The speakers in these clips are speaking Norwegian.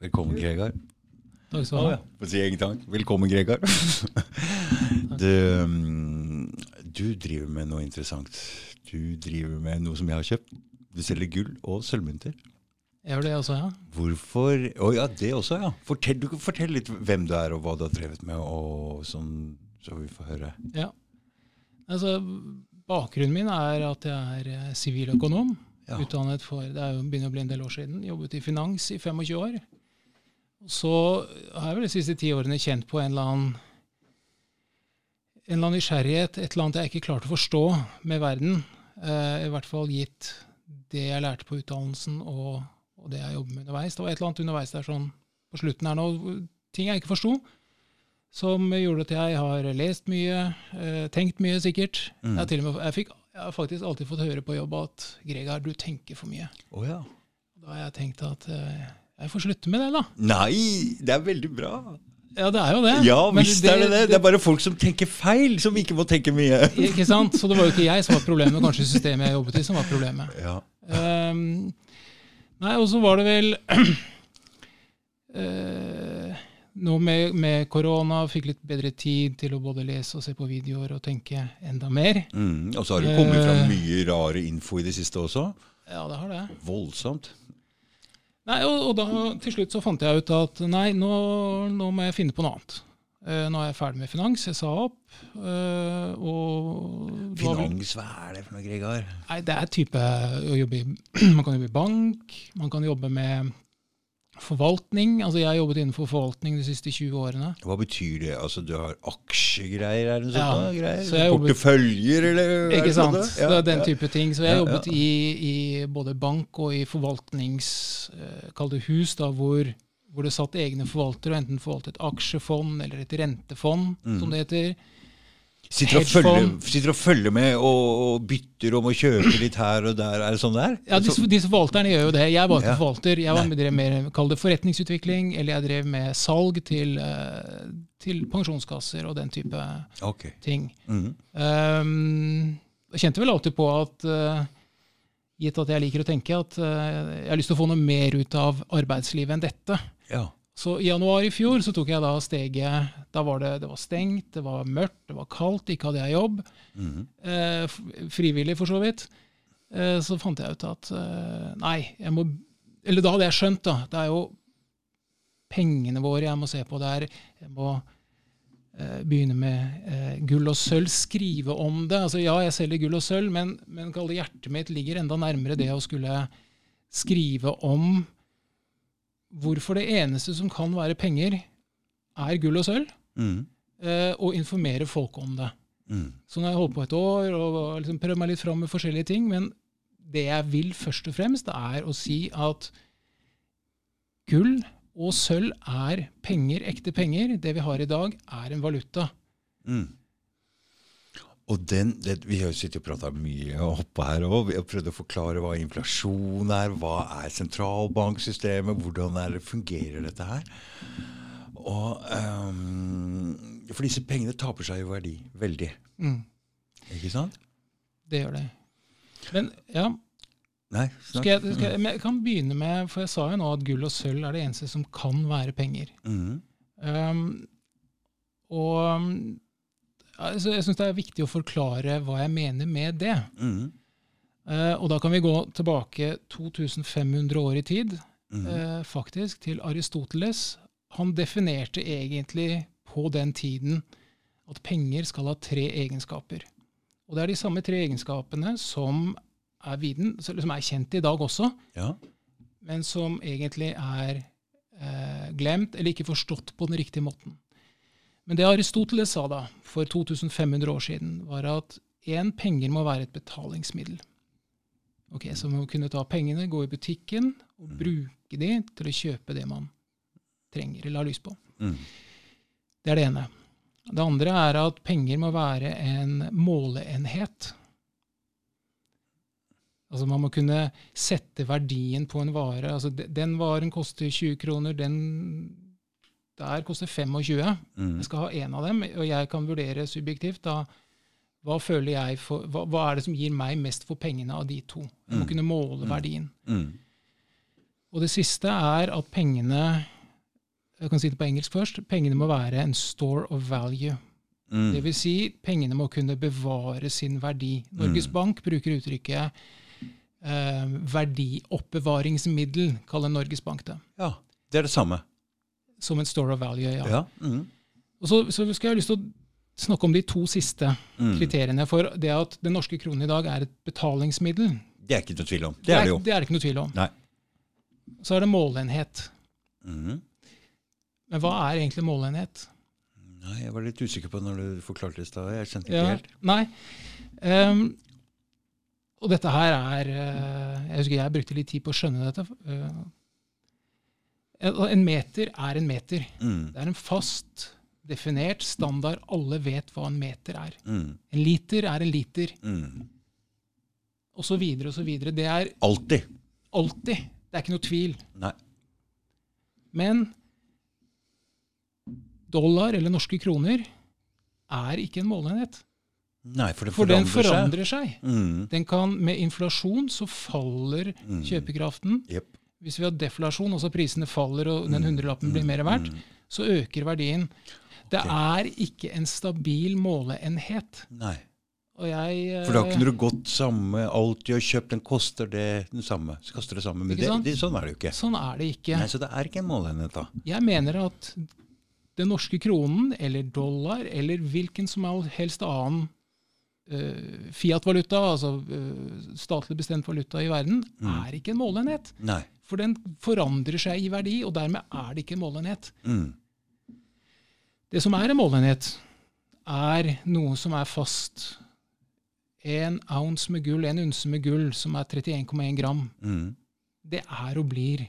Velkommen, Gregar. Takk skal du ha. Få si egen takk. Velkommen, Gregar. du, mm, du driver med noe interessant. Du driver med noe som jeg har kjøpt. Du selger gull og sølvmynter. Jeg gjør det også, ja. Hvorfor Å ja, det også, ja. Fortell, du fortell, litt hvem du er, og hva du har drevet med, og sånn, så vi får høre. ja. Altså, bakgrunnen min er at jeg er eh, siviløkonom. Ja. Utdannet for det er jo begynner å bli en del år siden. Jobbet i finans i 25 år. Så har jeg vel de siste ti årene kjent på en eller annen en eller annen nysgjerrighet, et eller annet jeg ikke klarte å forstå med verden. Eh, I hvert fall gitt det jeg lærte på utdannelsen og, og det jeg jobber med underveis. Det var et eller annet underveis der sånn på slutten her nå, ting jeg ikke forsto, som gjorde at jeg har lest mye, eh, tenkt mye sikkert. Mm. Jeg, med, jeg, fikk, jeg har faktisk alltid fått høre på jobb at Gregar, du tenker for mye. Oh, ja. Da har jeg tenkt at eh, jeg får slutte med det, da. Nei, det er veldig bra. Ja, det er jo det. Ja, visst visst er det det. Det er bare folk som tenker feil, som ikke må tenke mye. Ikke sant? Så det var jo ikke jeg som var problemet, kanskje systemet jeg jobbet i som var problemet. Ja. Um, nei, og så var det vel uh, Nå med, med korona fikk litt bedre tid til å både lese og se på videoer og tenke enda mer. Mm, og så har det kommet fram Eh. mye rare info i det siste også. Ja, det har det. Voldsomt. Nei, og, og da til slutt så fant jeg ut at nei, nå, nå må jeg finne på noe annet. Eh, nå er jeg ferdig med finans. Jeg sa opp. eh, og Finans, hva er det for noe, Gregar? Nei, det er type å jobbe i Man kan jobbe i bank, man kan jobbe med forvaltning. Altså jeg har jobbet innenfor forvaltning de siste 20 årene. Hva betyr det? Altså, du har aksjegreier, er det noe Ja, sånt? greier? så Porteføljer, eller? er Ikke sånn sant? Det? Ja, det er den type ting. Så jeg har jobbet i, i både bank og i forvaltnings... eh, Kall det hus, da, hvor, hvor det satt egne forvaltere, og enten forvaltet aksjefond eller et rentefond, Mm. som det heter. Sitter og, følger, sitter og følger med og, og bytter om og kjøper litt her og der. Er det sånn det er? Ja, disse, disse forvalterne gjør jo det. Jeg var ikke Ja. forvalter. Jeg var drev mer, kall det forretningsutvikling, eller jeg drev med salg til, eh, til pensjonskasser og den type okay. ting. Mhm. Um, jeg kjente vel alltid på at uh, gitt at jeg liker å tenke, at uh, jeg har lyst til å få noe mer ut av arbeidslivet enn dette. Ja. Så i januar i fjor så tok jeg da steget Da var det, det var stengt, det var mørkt, det var kaldt, ikke hadde jeg jobb. Mhm. Eh, frivillig, for så vidt. Eh, så fant jeg ut at eh, nei, jeg må Eller da hadde jeg skjønt, da. Det er jo pengene våre jeg må se på der. Jeg må eh, begynne med eh, gull og sølv, skrive om det. Altså Ja, jeg selger gull og sølv, men, men hjertet mitt ligger enda nærmere det å skulle skrive om hvorfor det eneste som kan være penger, er gull og sølv, mm. eh, og informere folk om det. Mm. Så nå har jeg holdt på et år og liksom prøvd meg litt fram med forskjellige ting. Men det jeg vil først og fremst, er å si at gull og sølv er penger, ekte penger. Det vi har i dag, er en valuta. Mm. Og den, det, Vi har jo sittet og prata mye og hoppa her òg. Vi har prøvd å forklare hva inflasjon er, hva er sentralbanksystemet, hvordan det fungerer dette her. Og um, For disse pengene taper seg jo verdi veldig. Mm, Ikke sant? det gjør det. Men ja, Nei, skal jeg, skal jeg, men jeg kan begynne med For jeg sa jo nå at gull og sølv er det eneste som kan være penger. Mm. Um, og altså, jeg syns det er viktig å forklare hva jeg mener med det. Mm. Uh, og da kan vi gå tilbake 2500 år i tid, mm. uh, faktisk, til Aristoteles. Han definerte egentlig på den tiden at penger skal ha tre egenskaper. Og det er de samme tre egenskapene som er, viden, som er kjent i dag også, Ja. men som egentlig er uh, glemt eller ikke forstått på den riktige måten. Men det Aristoteles sa da, for 2500 år siden, var at én penger må være et betalingsmiddel. Ok, Så man må kunne ta pengene, gå i butikken og bruke de til å kjøpe det man trenger eller har lyst på. Mm. Det er det ene. Det andre er at penger må være en måleenhet. Altså Man må kunne sette verdien på en vare. Altså Den varen koster 20 kroner, den der koster 25. Mm. Jeg skal ha én av dem, og jeg kan vurdere subjektivt da hva føler jeg for, hva, hva er det som gir meg mest for pengene av de to? Jeg må Mm. kunne måle Mm. verdien. Mhm. Og det siste er at pengene Jeg kan si det på engelsk først. Pengene må være en store of value. Mm. Det vil si, pengene må kunne bevare sin verdi. Norges Mm. Bank bruker uttrykket eh, verdioppbevaringsmiddel, kaller Norges Bank det. Ja, det er det samme. Som en store of value, ja. Ja. Mm. Og så, så skal jeg ha lyst til å snakke om de to siste Mm. kriteriene for det at den norske kronen i dag er et betalingsmiddel. Det er ikke noe tvil om. Det er det jo. Det er det ikke noe tvil om. Nei. Så er det målenhet. Mm. Men hva er egentlig målenhet? Nei, Jeg var litt usikker på når du forklarte det i stad. Jeg skjønte ikke Ja, helt. nei. Um, og dette her er eh, Jeg husker jeg brukte litt tid på å skjønne dette. Eh, en- en meter er en meter. Mm. Det er en fast, definert standard. Alle vet hva en meter er. Mm. En liter er en liter, Mm. og så videre og så videre. Det er Alltid. alltid. Det er ikke noe tvil. Nei. Men dollar eller norske kroner er ikke en måleenhet. Nei, for For den forandrer, seg. seg. Mm. Den kan, med inflasjon så faller Mm. kjøpekraften. Jepp. Hvis vi har deflasjon, altså prisene faller og den hundrelappen blir mer verdt, Mm. så øker verdien. Det er ikke en stabil måleenhet. Nei. Og jeg For da eh, kunne du gått samme du har kjøpt, den koster det den samme. Så koster det samme. Men det, det, sånn er det jo ikke. Sånn er det ikke. Nei, Så det er ikke en måleenhet, da. Jeg mener at den norske kronen, eller dollar, eller hvilken som helst annen eh, Fiat-valuta, altså eh, statlig bestemt valuta i verden, Mm. er ikke en målenhet. Nei. For den forandrer seg i verdi, og dermed er det ikke en målenhet. Mm. Det som er en målenhet, er noe som er fast. En ounce med gull, en unse med gull, som er 31,1 gram, Mm. det er og blir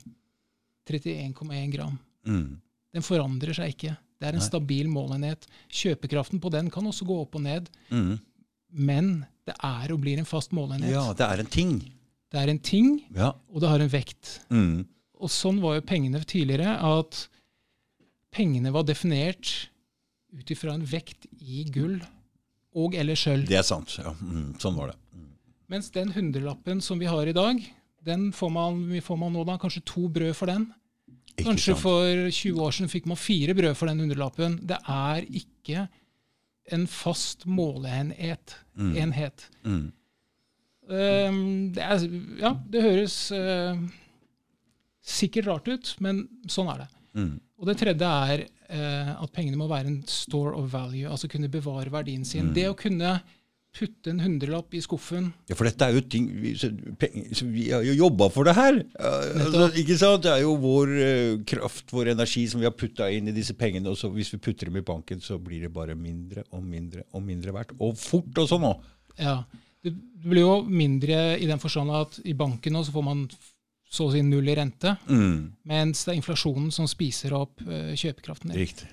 31,1 gram. Mm. Den forandrer seg ikke. Det er en Nei. stabil målenhet. Kjøpekraften på den kan også gå opp og ned, Mm. Men det er og blir en fast målenhet. Ja, det er en ting. Det er en ting, Ja. og det har en vekt. Mm. Og sånn var jo pengene tidligere, at pengene var definert ut ifra en vekt i gull og eller sølv. Det er sant. Ja. Mm. Sånn var det. Mm. Mens den hundrelappen som vi har i dag, den får man, får man nå da kanskje to brød for den. Ikke Kanskje sant? for 20 år siden fikk man fire brød for den hundrelappen. Det er ikke en fast måleenhet. Mm. Enhet. Mm. Um, det, er, ja, det høres uh, sikkert rart ut, men sånn er det. Mm. Og det tredje er uh, at pengene må være en store of value, altså kunne bevare verdien sin. Mm. Det å kunne putte en hundrelapp i skuffen Ja, for dette er jo ting Vi, vi har jo jobba for det her. Altså, ikke sant? Det er jo vår uh, kraft, vår energi, som vi har putta inn i disse pengene. Og så hvis vi putter dem i banken, så blir det bare mindre og mindre og mindre verdt. Og fort og sånn òg. Ja, det blir jo mindre i den forstand at i banken nå så får man så å si null i rente, Mm. mens det er inflasjonen som spiser opp uh, kjøpekraften din. Riktig.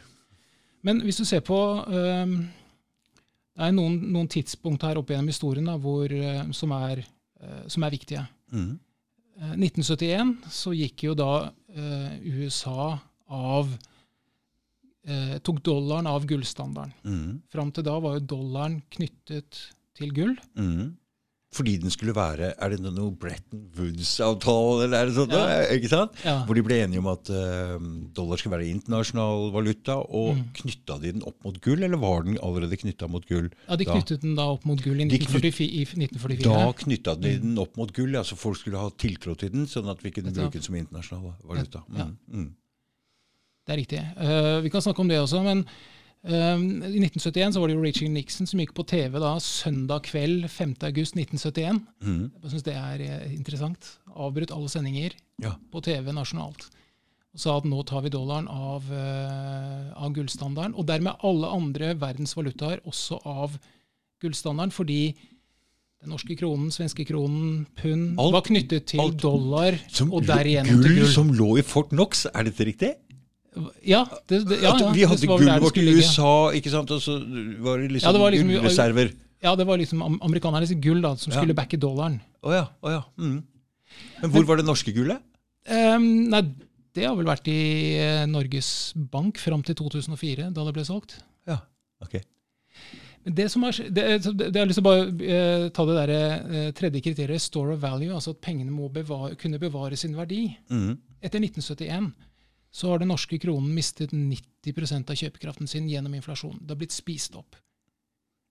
Men hvis du ser på ehm, Det er noen, noen tidspunkt her opp gjennom historien da, hvor, eh, som, er, eh, som er viktige. Mm. Eh, 1971 så gikk jo da eh, USA av eh, Tok dollaren av gullstandarden. Mm. Fram til da var jo dollaren knyttet til gull. Mm. Fordi den skulle være Er det noe Bretton Woods-avtale, eller er det sånn? Ja. Ikke sant? Ja. Hvor de ble enige om at uh, dollar skulle være internasjonal valuta, og Mm. knytta de den opp mot gull, eller var den allerede knytta mot gull? Ja, De Da- knyttet den da opp mot gull i De knyt- 1944. i 1944. Da knytta de den opp mot gull, ja, så folk skulle ha tiltro til den, sånn at vi kunne bruke den som internasjonal valuta. Ja. Mm. Mm. Det er riktig. Uh, vi kan snakke om det også, men eh, i 1971 så var det jo Reaching Nixon som gikk på TV da søndag kveld 5. august 1971. Mm. Jeg syns det er eh, interessant. Avbrutt alle sendinger Ja. på TV nasjonalt. Og sa at nå tar vi dollaren av, uh, av gullstandarden, og dermed alle andre verdens valutaer også av gullstandarden, fordi den norske kronen, svenske kronen, pund Alt- var knyttet til alt- dollar, og derigjennom til gull gull. som lå i Fort Knox, er dette riktig? Ja, det, det, ja, ja, vi hadde gullet vårt i. USA, ikke sant, og så var det liksom, Ja, det var liksom- gullreserver. Ja, det var liksom amerikanernes gull da, som skulle backe dollaren. Oh, ja. oh, ja. Mm. Men hvor var det norske gullet? Um, nei, det har vel vært i uh, Norges Bank fram til 2004, da det ble solgt. Ja, ok. Men Det som er, det, det, det har lyst til å bare uh, ta det der, uh, tredje kriteriet, store of value, altså at pengene må bevare, kunne bevare sin verdi. Mm. Etter 1971 så har den norske kronen mistet 90% av kjøpekraften sin gjennom inflasjon. Det har blitt spist opp.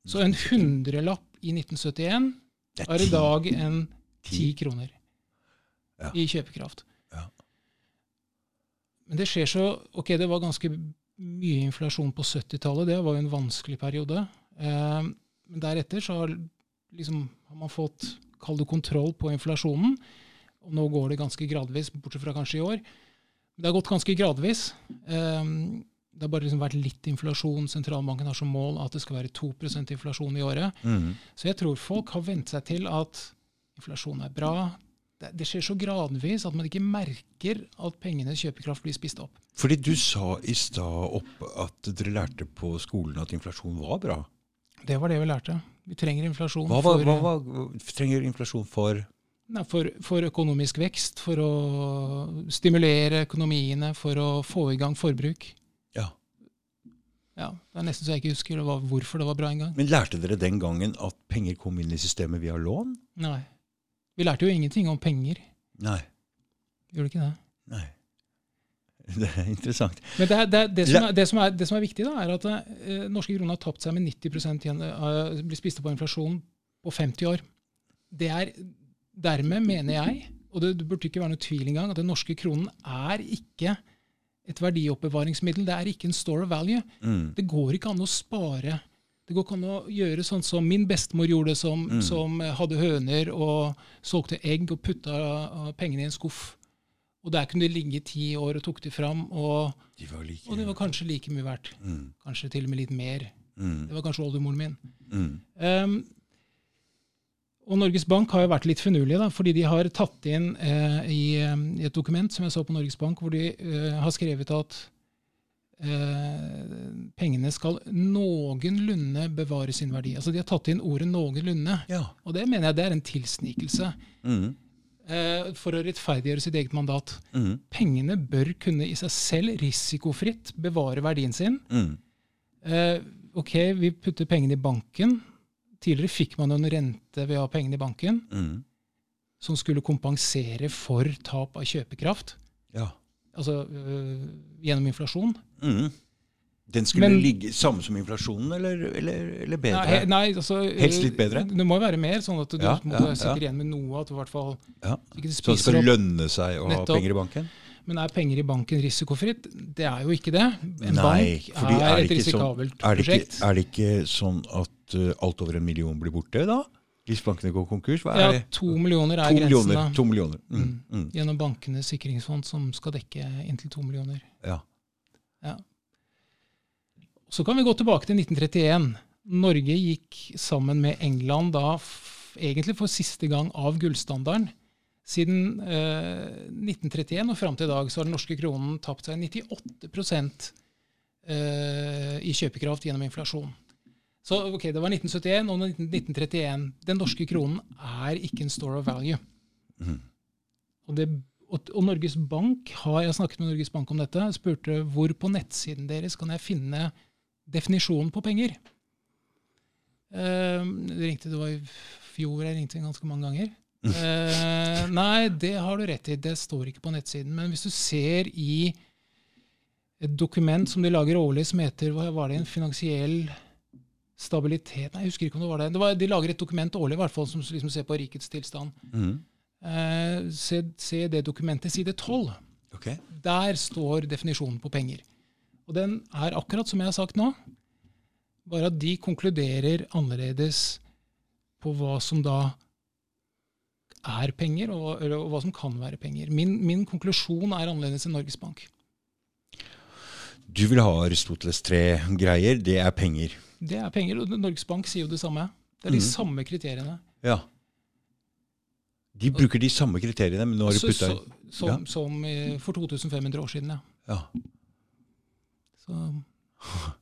Så en hundrelapp i 1971 Det er i dag en ti kroner i kjøpekraft. Men det skjer så Ok, det var ganske mye inflasjon på 70-tallet. Det var jo en vanskelig periode. Eh, men deretter så har, liksom, har man fått kall det kontroll på inflasjonen. Og nå går det ganske gradvis, bortsett fra kanskje i år. Det har gått ganske gradvis. Eh, det har bare liksom vært litt inflasjon. Sentralbanken har som mål at det skal være 2% inflasjon i året. Mm. Så jeg tror folk har vent seg til at inflasjon er bra. Det, det skjer så gradvis at man ikke merker at pengenes kjøpekraft blir spist opp. Fordi du sa i stad opp at dere lærte på skolen at inflasjon var bra. Det var det vi lærte. Vi trenger inflasjon Hva, var- for, hva, hva, trenger inflasjon for? For, for økonomisk vekst, for å stimulere økonomiene, for å få i gang forbruk. Ja. Ja, Det er nesten så jeg ikke husker det hvorfor det var bra engang. Men lærte dere den gangen at penger kom inn i systemet via lån? Nei. Vi lærte jo ingenting om penger. Nei. Gjorde ikke det? Nei. Det er interessant. Men det, er- det, er- det, som er, det, som er, det som er viktig, da, er at eh, norske kroner har tapt seg med 90 igjen, uh, blir spist opp av inflasjon på 50 år. Det er Dermed mener jeg, og det, burde ikke være noe tvil engang, at den norske kronen er ikke et verdioppbevaringsmiddel. Det er ikke en store of value. Mm. Det går ikke an å spare. Det går ikke an å gjøre sånn som min bestemor gjorde, som, Mm. som hadde høner og solgte egg og putta pengene i en skuff. Og der kunne de ligge i ti år og tok de fram, og, De var like og det var kanskje like mye verdt. mm. Kanskje til og med litt mer. Mm. Det var kanskje oldemoren min. Um, og Norges Bank har jo vært litt finurlige, da, fordi de har tatt inn eh, i, um, i et dokument som jeg så på Norges Bank, hvor de eh, har skrevet at eh, pengene skal noenlunde bevare sin verdi. Altså De har tatt inn ordet 'noenlunde', Ja. og det mener jeg det er en tilsnikelse Mm. eh, for å rettferdiggjøre sitt eget mandat. Mm. Pengene bør kunne i seg selv risikofritt bevare verdien sin. Mm. Eh, ok, vi putter pengene i banken. Tidligere fikk man en rente ved å ha pengene i banken, Mm. som skulle kompensere for tap av kjøpekraft, Ja. altså øh, gjennom inflasjon. Mm. Den skulle Men- ligge samme som inflasjonen, eller, eller, eller bedre? Nei, nei, altså, øh, Helst litt bedre? Det må jo være mer, sånn at du Ja, må ja, sitter ja. igjen med noe. at du i hvert fall Ja. ikke du Så det skal opp. lønne seg å ha penger i banken? Men er penger i banken risikofritt? Det er jo ikke det. En Nei, bank er, er et ikke sånn- risikabelt Er det, prosjekt. er det ikke sånn at uh, alt over en million blir borte da? Hvis bankene går konkurs? Hva er ja, to millioner er To grensen. millioner. To millioner. Mm. Mm. Gjennom bankenes sikringsfond, som skal dekke inntil to millioner. Ja. Så kan vi gå tilbake til 1931. Norge gikk sammen med England da egentlig for siste gang av gullstandarden. Siden eh, 1931 og fram til i dag så har den norske kronen tapt seg 98 eh, i kjøpekraft gjennom inflasjon. Så ok, det var 1971 og 1931. Den norske kronen er ikke en store of value. Mm. Og, det, og, og Norges Bank har, Jeg snakket med Norges Bank om dette. Jeg spurte hvor på nettsiden deres kan jeg finne definisjonen på penger. Uh, det ringte, det var i fjor jeg ringte ganske mange ganger. Uh, nei, det har du rett i. Det står ikke på nettsiden. Men hvis du ser i et dokument som de lager årlig, som heter hva var det, en finansiell stabilitet Nei, jeg husker ikke om det var det. det var, de lager et dokument årlig i hvert fall, som liksom ser på rikets tilstand. Mm. Eh, se, se det dokumentet, side 12. Okay. Der står definisjonen på penger. Og den er akkurat som jeg har sagt nå, bare at de konkluderer annerledes på hva som da er penger, og, eller, og hva som kan være penger. Min, min konklusjon er annerledes enn Norges Bank. Du vil ha Aristoteles tre greier. Det er penger. Det er penger, og Norges Bank sier jo det samme. Det er de mm. samme kriteriene. Ja. De bruker de samme kriteriene, men nå har du Så, putta inn som, Ja. som for 2500 år siden, ja. ja. Så,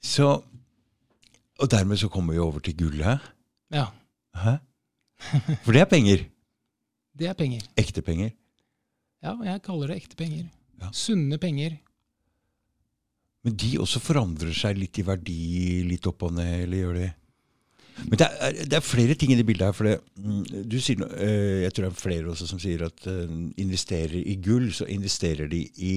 Så Og dermed så kommer vi over til gullet. ja. Hæ? For det er penger. Det er penger. Ekte penger. Ja, jeg kaller det ekte penger. Ja. Sunne penger. Men de også forandrer seg litt i verdi, litt opp og ned, eller gjør de? Men det er, det er flere ting i det bildet her. for det, mm, du sier, eh, Jeg tror det er flere også som sier at eh, investerer i gull, så investerer de i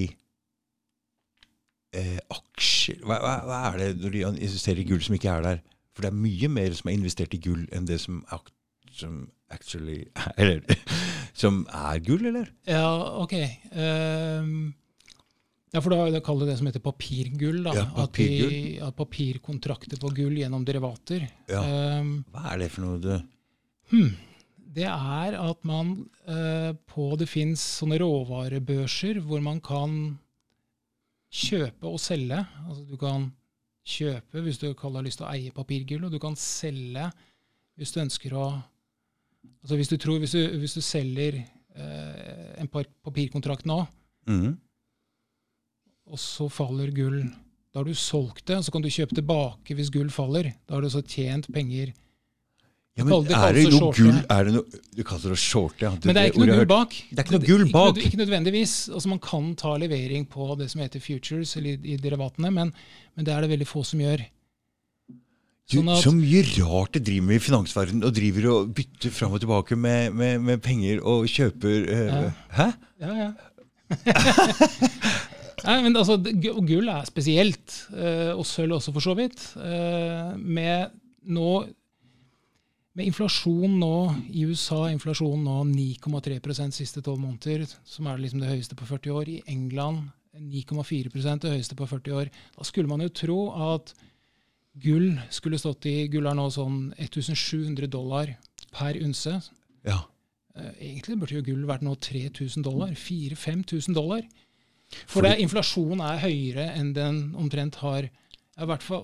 eh, aksjer. Hva, hva, hva er det når de investerer i gull som ikke er der? For det er mye mer som er investert i gull enn det som, ak- som actually Eller som er gull, eller? Ja, ok. Ehm, ja, for da kaller det det som heter papirgull. Da. Ja, At de, papirgull. at papirkontrakter på gull gjennom derivater. Ja. Um, Hva er det for noe? Du? hmm, det er at man uh, på Det fins sånne råvarebørser hvor man kan kjøpe og selge. Altså du kan kjøpe hvis du har lyst til å eie papirgull, og du kan selge hvis du ønsker å Altså hvis du tror, hvis du, hvis du selger uh, en par- papirkontrakt nå, Mhm. Og så faller gull Da har du solgt det, og så kan du kjøpe tilbake hvis gull faller. Da har du også tjent penger. Ja, men det er det noe shorte. gull er det noe, Du kaller det å shorte? Ja. Men det er ikke noe gull bak. Det er ikke noe gull bak. Ikke, nødvendigvis. Altså Man kan ta levering på det som heter futures, eller i, derivatene, men, men det er det veldig få som gjør. Sånn at, så mye rart det driver med i finansverdenen, og driver og bytter fram og tilbake med, med, med penger og kjøper uh, Ja. Hæ? ja, ja. Nei, men altså, Gull er spesielt, eh, og sølv også for så vidt. eh, Med nå med inflasjon nå i USA, inflasjon nå 9,3% siste tolv måneder, som er liksom det høyeste på 40 år. I England 9,4% det høyeste på 40 år. Da skulle man jo tro at gull skulle stått i Gull er nå sånn 1700 dollar per unse. Ja. Eh, Egentlig burde jo gull vært nå 3000 dollar. 4000-5000 dollar. For Fordi- inflasjonen inflasjon er høyere enn den omtrent har i hvert fall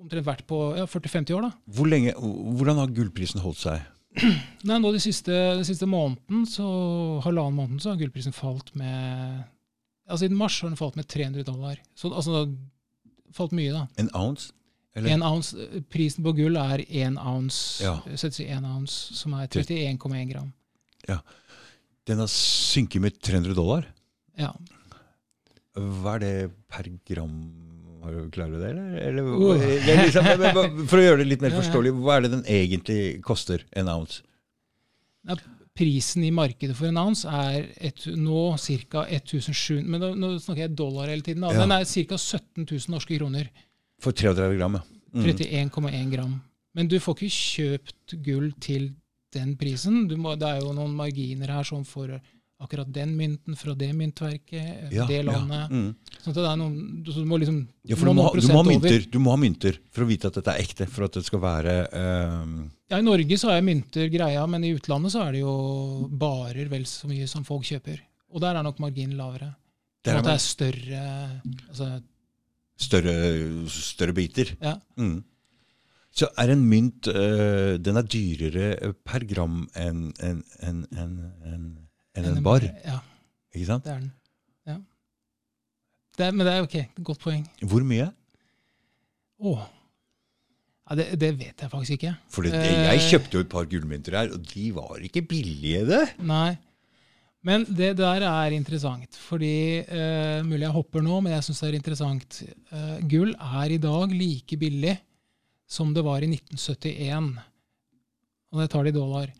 omtrent vært på ja, 40-50 år. da. Hvor lenge, hvordan har gullprisen holdt seg? Nei, nå de siste, de siste måneden, så halvannen måneden, så har gullprisen falt med ja, Siden mars har den falt med 300 dollar. Så altså det har falt mye, da. En ounce? Eller? En ounce, prisen på gull er én ounce, Ja. settes i én ounce, som er 31,1 gram. Ja. Den har synket med 300 dollar? Ja. Hva er det per gram? Klarer du det, eller? eller Uh. det er liksom, for å gjøre det litt mer forståelig, hva er det den egentlig koster, en ounce? Ja, prisen i markedet for en ounce er et, nå ca. 1700 Men nå snakker jeg dollar hele tiden. Da. Ja. Den er ca. 17 000 norske kroner. For 33 gram, ja. Mm. 31,1 gram. Men du får ikke kjøpt gull til den prisen. Du må, det er jo noen marginer her sånn for akkurat den mynten fra det myntverket, Ja, det ja. landet. Mm. Sånn at det er noen, du må liksom Ja, for du må, du, må ha mynter, over. du må ha mynter for å vite at dette er ekte, for at det skal være ehm, Ja, I Norge så er mynter greia, men i utlandet så er det jo barer vel så mye som folk kjøper. Og der er nok marginen lavere. Der er at det er større altså, større, større biter. Ja. Mm. Så er en mynt øh, Den er dyrere per gram enn en, en, en, en, enn en bar, Ja, ikke sant? det er den. Ja. Det er, men det er ok. Godt poeng. Hvor mye? Åh. Ja, det, det vet jeg faktisk ikke. For det, Eh. jeg kjøpte jo et par gullmynter her, og de var ikke billige, det. Nei. Men det der er interessant. Fordi uh, Mulig jeg hopper nå, men jeg syns det er interessant. Uh, gull er i dag like billig som det var i 1971. Og jeg tar det i dollar.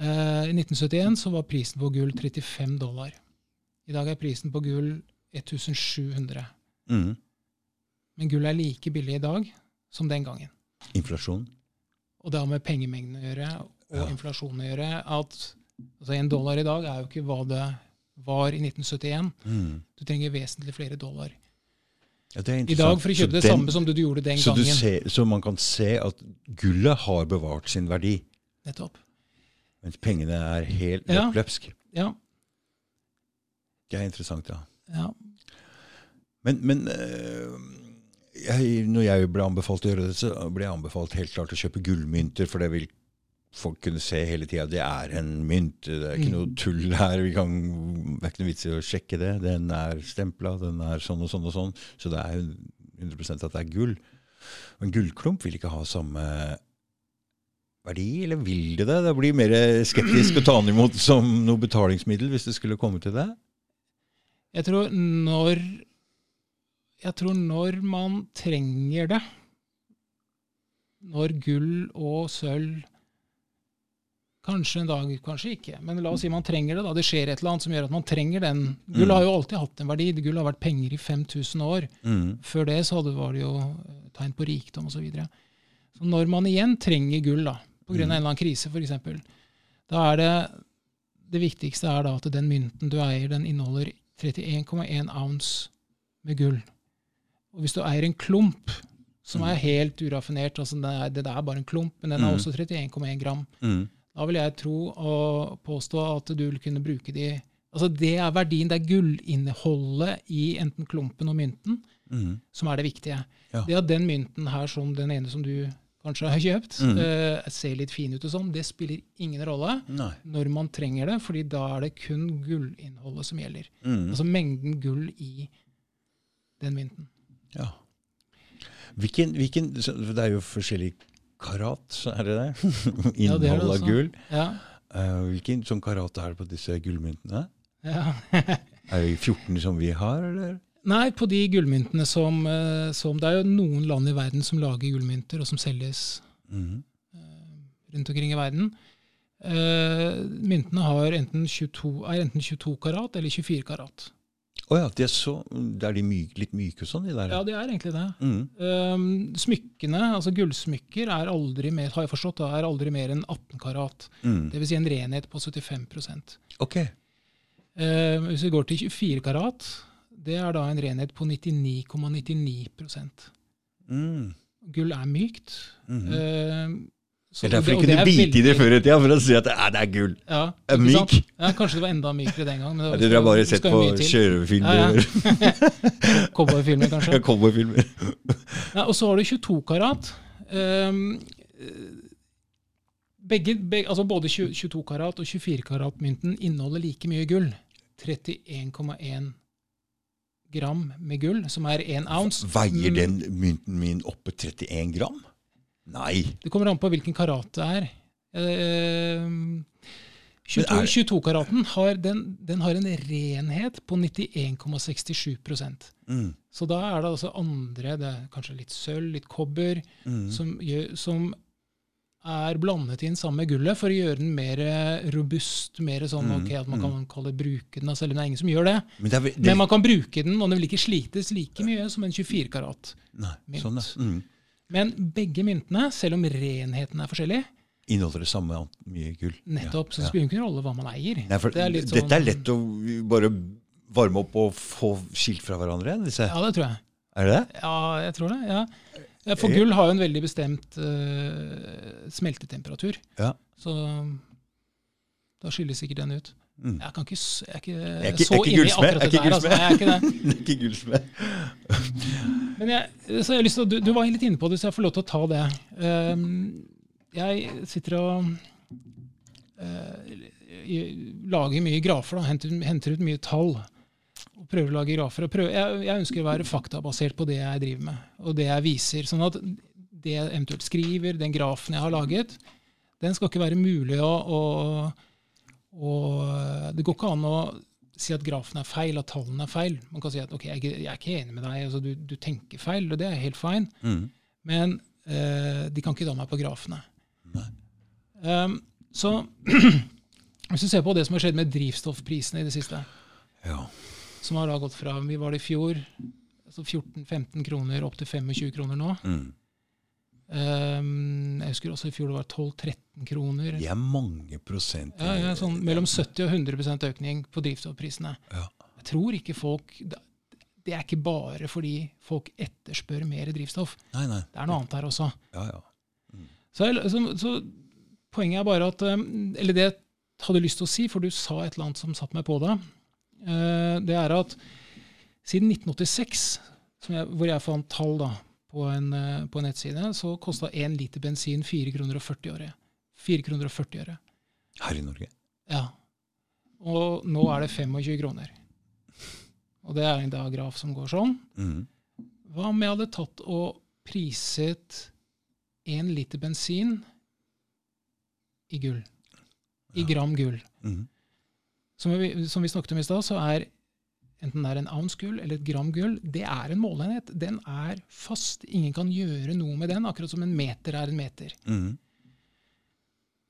Eh, I 1971 så var prisen på gull 35 dollar. I dag er prisen på gull 1700. Mm. Men gull er like billig i dag som den gangen. Inflasjon. Og det har med pengemengden å gjøre og Ja. inflasjon å gjøre. at altså En dollar i dag er jo ikke hva det var i 1971. Mm. Du trenger vesentlig flere dollar Ja, det i dag for å kjøpe det den- samme som du gjorde den så, du gangen. ser, så man kan se at gullet har bevart sin verdi, Nettopp. Mens pengene er helt Ja. oppløpsk. Ja, Det er interessant, ja. ja. Men, men øh, jeg, når jeg ble anbefalt å gjøre det, så ble jeg anbefalt helt klart å kjøpe gullmynter, for det vil folk kunne se hele tida. Det er en mynt. Det er ikke Mm. noe tull her. Vi kan, det er ikke noe vits i å sjekke det. Den er stempla, den er sånn og sånn og sånn. Så det er jo 100 at det er gull. Men en gullklump vil ikke ha samme verdi, eller vil det det? Det blir mer skeptisk å ta den imot som noe betalingsmiddel hvis det skulle komme til det. Jeg tror når jeg tror når man trenger det, når gull og sølv Kanskje en dag, kanskje ikke. Men la oss si man trenger det. da. Det skjer et eller annet som gjør at man trenger den. Gull Mm. har jo alltid hatt en verdi. Gull har vært penger i 5000 år. Mm. Før det så var det jo tegn på rikdom osv. Så, videre. så når man igjen trenger gull, da, pga. Mm. en eller annen krise f.eks., da er det det viktigste er da at den mynten du eier, den inneholder 31,1 ounce med gull. Og hvis du eier en klump som er helt uraffinert, altså det er, det er bare en klump, men den har Mm. også 31,1 gram, Mm. da vil jeg tro og påstå at du vil kunne bruke de Altså det er verdien, det er gullinnholdet i enten klumpen og mynten Mm. som er det viktige. Ja. Det at den mynten her, som den ene som du kanskje har kjøpt, Mm. uh, ser litt fin ut og sånn, det spiller ingen rolle Nei. når man trenger det, fordi da er det kun gullinnholdet som gjelder. Mm. Altså mengden gull i den mynten. Ja. Hvilken, hvilken, Det er jo forskjellig karat, så er det det? Ja, det det Innhold av gull. Ja. Uh, hvilken sånn karat er det på disse gullmyntene? ja. Er det 14 som vi har, eller? Nei, på de gullmyntene som, eh, som Det er jo noen land i verden som lager gullmynter, og som selges mm. rundt omkring i verden. Eh, myntene har enten 22, er enten 22 karat eller 24 karat. Å ja, de er så, det er de myk, litt myke sånn, de der? Ja, de er egentlig det. Mm. Smykkene, altså gullsmykker, er aldri mer, har jeg forstått, er aldri mer enn 18 karat. Mm. Dvs. Si en renhet på 75 Ok. uh, Hvis vi går til 24 karat, det er da en renhet på 99,99 Mm. Gull er mykt. Mhm. Uh, så det er derfor kunne er bite i det før i tida, for å si at det er, det er gull. Ja, Er ikke myk. Ja, kanskje det var enda mykere den gang. Men det, det har bare sett på kjørefilmer. Ja, ja. Cowboyfilmer, kanskje. Ja, Cowboyfilmer. Ja, og så har du 22 karat. Um, begge, begge, altså både 22 karat og 24 karat-mynten inneholder like mye gull. 31,1 gram med gull, som er én ounce. Veier den mynten min oppe 31 gram? Nei. Det kommer an på hvilken karat det er. Eh, Men er- 22, 22-karaten har, den, den har en renhet på 91,67 Mm. Så da er det altså andre, det er kanskje litt sølv, litt kobber, Mm. som, som er blandet inn sammen med gullet for å gjøre den mer eh, robust, mer sånn Mm, ok, at man mm. kan kalle bruke den, selv om det er ingen som gjør det. Men det er, det, Men man kan bruke den, og den vil ikke slites like mye som en 24 karat. nei, mynt. sånn. Mm. Men begge myntene, selv om renheten er forskjellig, Inneholder det samme mye gull. nettopp, Ja, så det spiller ingen rolle hva man eier. Nei, Det er litt Dette er sånn- lett å bare varme opp og få skilt fra hverandre? Disse. Ja, det tror jeg. Er det det? Ja, jeg tror det. ja. Ja, For gull har jo en veldig bestemt uh, smeltetemperatur. Ja. Så da skiller sikkert den ut. Mm. Jeg, kan ikke, jeg er ikke, Jeg er ikke- så jeg er ikke inne i akkurat det der. Altså. Jeg er ikke det. jeg er ikke gullsmed. Men jeg, så jeg har lyst til, du, du var litt inne på det, så jeg får lov til å ta det. Um, jeg sitter og uh, lager mye grafer, da, henter, henter ut mye tall. Og prøver å lage grafer. Og prøver, jeg, jeg ønsker å være faktabasert på det jeg driver med, og det jeg viser. Sånn at det jeg eventuelt skriver, den grafen jeg har laget, den skal ikke være mulig å, å, å Det går ikke an å si at grafen er feil, at tallene er feil. Man kan si at ok, jeg, jeg er ikke enig med deg, altså, du, du tenker feil, og det er helt fine. Mm. Men eh, de kan ikke ta meg på grafene. Um, så hvis du ser på det som har skjedd med drivstoffprisene i det siste, Ja. Som har da gått fra vi var det i fjor, altså 14-15 kroner opp til 25 kroner nå. Mm. Um, jeg husker også i fjor det var 12-13 kroner. De er mange prosent. Ja, ja, sånn mellom 70 og 100% økning på drivstoffprisene. Ja. Jeg tror ikke folk Det det er ikke bare fordi folk etterspør mer drivstoff. Nei, nei. Det er noe annet her også. Ja, ja. Så, så, så poenget er bare at um, Eller det jeg hadde lyst til å si, for du sa et eller annet som satte meg på det. Eh, det er at siden 1986, som jeg, hvor jeg fant tall da, på en, eh, på en nettside, så kosta én liter bensin 4 kroner og 40 øre. 4 kroner og 40 øre. Her i Norge. Ja. Og nå er det 25 kroner. Og det er en da graf som går sånn. Mm. Hva om jeg hadde tatt og priset én liter bensin i gull? I gram gull. Mm. Som vi, som vi snakket om i stad, så er enten det er en ounce gull eller et gram gull, det er en måleenhet. Den er fast. Ingen kan gjøre noe med den, akkurat som en meter er en meter. Mm.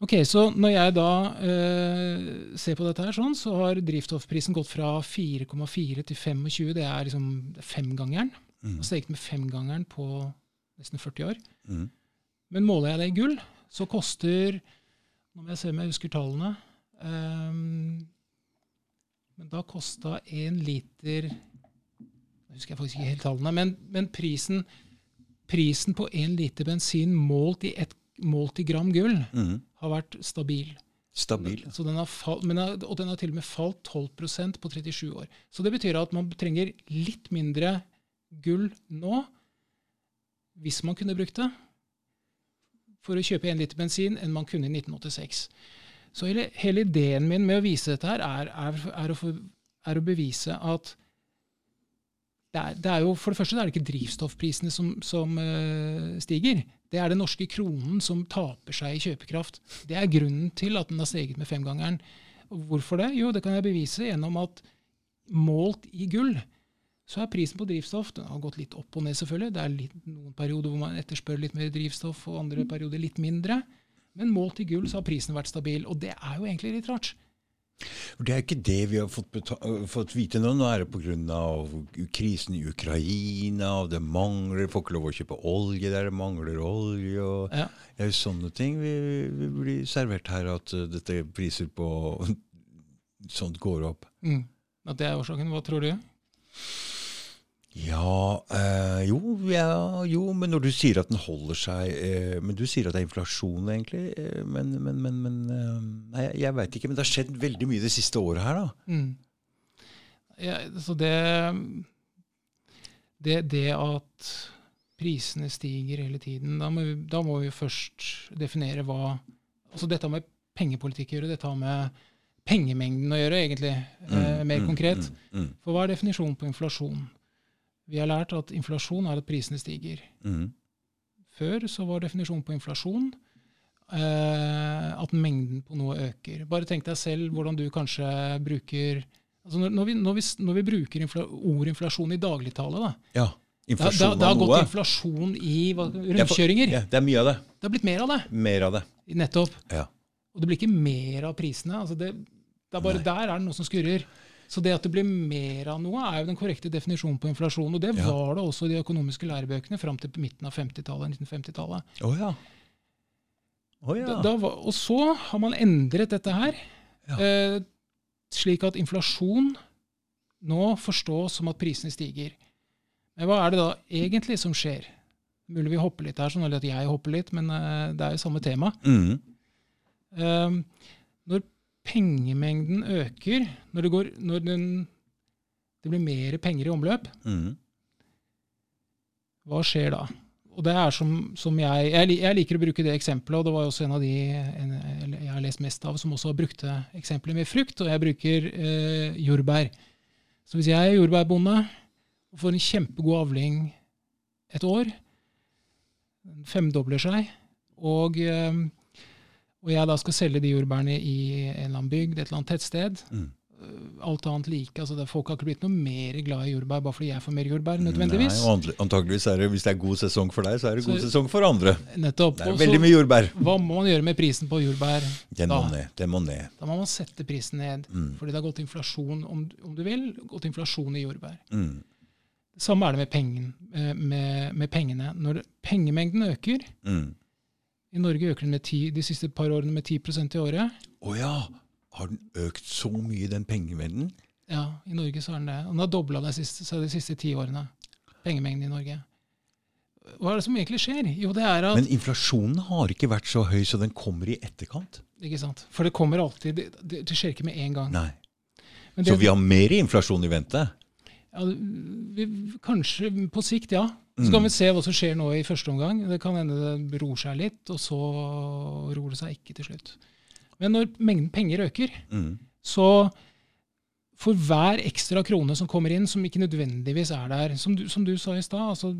Ok, Så når jeg da eh, ser på dette, her sånn, så har drivstoffprisen gått fra 4,4 til 25. Det er liksom femgangeren. Mm. Og steget med femgangeren på nesten 40 år. Mm. Men måler jeg det i gull, så koster Nå må jeg se om jeg husker tallene. ehm, men da kosta én liter Jeg husker jeg faktisk ikke helt tallene, men, men prisen, prisen på én liter bensin målt i, et, målt i gram gull Mm. har vært stabil. Stabil. Så den har men, har- og den har til og med falt 12% på 37 år. Så det betyr at man trenger litt mindre gull nå, hvis man kunne brukt det, for å kjøpe én liter bensin enn man kunne i 1986. Så hele, hele ideen min med å vise dette her, er, er, er, å, for, er å bevise at det er, det jo, For det første er det ikke drivstoffprisene som, som uh, stiger. Det er den norske kronen som taper seg i kjøpekraft. Det er grunnen til at den har steget med femgangeren. Hvorfor det? Jo, det kan jeg bevise gjennom at målt i gull, så er prisen på drivstoff Den har gått litt opp og ned, selvfølgelig. Det er litt, noen perioder hvor man etterspør litt mer drivstoff, og andre perioder litt mindre. Men målt i gull så har prisen vært stabil. Og det er jo egentlig litt rart. Det er ikke det vi har fått, fått vite nå. Nå er det pga. krisen i Ukraina, og det mangler Får ikke lov å kjøpe olje der det mangler olje. og Ja. Det er jo sånne ting vi, vi blir servert her, at øh, dette priser på sånt går opp. Mm. At det er årsaken. Hva tror du? Ja, øh, jo, ja, jo, men når du sier at den holder seg øh, Men du sier at det er inflasjon, egentlig. Øh, men men, men, men Nei, jeg, jeg veit ikke. Men det har skjedd veldig mye det siste året her, da. Mm. Ja, så det, det Det at prisene stiger hele tiden, da må, vi, da må vi først definere hva Altså dette har med pengepolitikk å gjøre. Dette har med pengemengden å gjøre, egentlig. eh, mer Mm, konkret. Mm, mm, For hva er definisjonen på inflasjon? Vi har lært at inflasjon er at prisene stiger. mm, Før så var definisjonen på inflasjon eh, at mengden på noe øker. Bare tenk deg selv hvordan du kanskje bruker altså når, når, vi, når, vi, når vi bruker infla, ord inflasjon i dagligtale, da, Ja. det, har- det, det har gått inflasjon i hva, rundkjøringer. Ja, det er mye av det. Det har blitt mer av det. Mer av det. Nettopp. Ja. Og det blir ikke mer av prisene. Altså det, det er bare Nei. der er det noe som skurrer. Så det at det blir mer av noe, er jo den korrekte definisjonen på inflasjon. Og det Ja. var det også i de økonomiske lærebøkene fram til midten av 50-tallet. 1950-tallet. Oh, ja. Oh, ja. Da, da, var- og så har man endret dette her, eh, slik at inflasjon nå forstås som at prisene stiger. Men hva er det da egentlig som skjer? Mulig vi hopper litt her, sånn eller at jeg hopper litt, men eh, det er jo samme tema. Mm. Eh, når pengemengden øker, når, det, går, når den, det blir mer penger i omløp, Mm. hva skjer da? Og det er som, som jeg, jeg Jeg liker å bruke det eksempelet, og det var også en av de en, jeg har lest mest av, som også har brukt eksempelet med frukt, og jeg bruker eh, jordbær. Så hvis jeg er jordbærbonde og får en kjempegod avling et år, den femdobler seg, og, eh, og jeg da skal selge de jordbærene i en eller annen bygd, et eller annet tettsted, Mm. alt annet like. altså det, Folk har ikke blitt noe mer glad i jordbær bare fordi jeg får mer jordbær, nødvendigvis. Nei, antageligvis er det, Hvis det er god sesong for deg, så er det god Så- sesong for andre. Nettopp. Det er veldig mye jordbær. Hva må man gjøre med prisen på jordbær? Den må ned. Den må ned. Da må man sette prisen ned. Mm. Fordi det har gått inflasjon, om, om du vil, gått inflasjon i jordbær. Mm. Samme er det med, pengen, eh, med, med pengene. Når pengemengden øker, Mm. I Norge øker den med 10, de siste par årene med 10% i året. Å ja! Har den økt så mye, den pengemengden? Ja, i Norge så har den det. Den har dobla seg de siste ti årene. Pengemengden i Norge. Hva er det som egentlig skjer? Jo, det er at Men inflasjonen har ikke vært så høy, så den kommer i etterkant. Ikke sant? For det kommer alltid Det, det, det skjer ikke med en gang. Nei. Men Så vi har mer inflasjon i vente? Ja, vi, kanskje på sikt, ja. Så kan Mm. vi se hva som skjer nå i første omgang. Det kan hende det roer seg litt, og så roer det seg ikke til slutt. Men når mengden penger øker, Mm. så for hver ekstra krone som kommer inn, som ikke nødvendigvis er der Som du, som du sa i stad, altså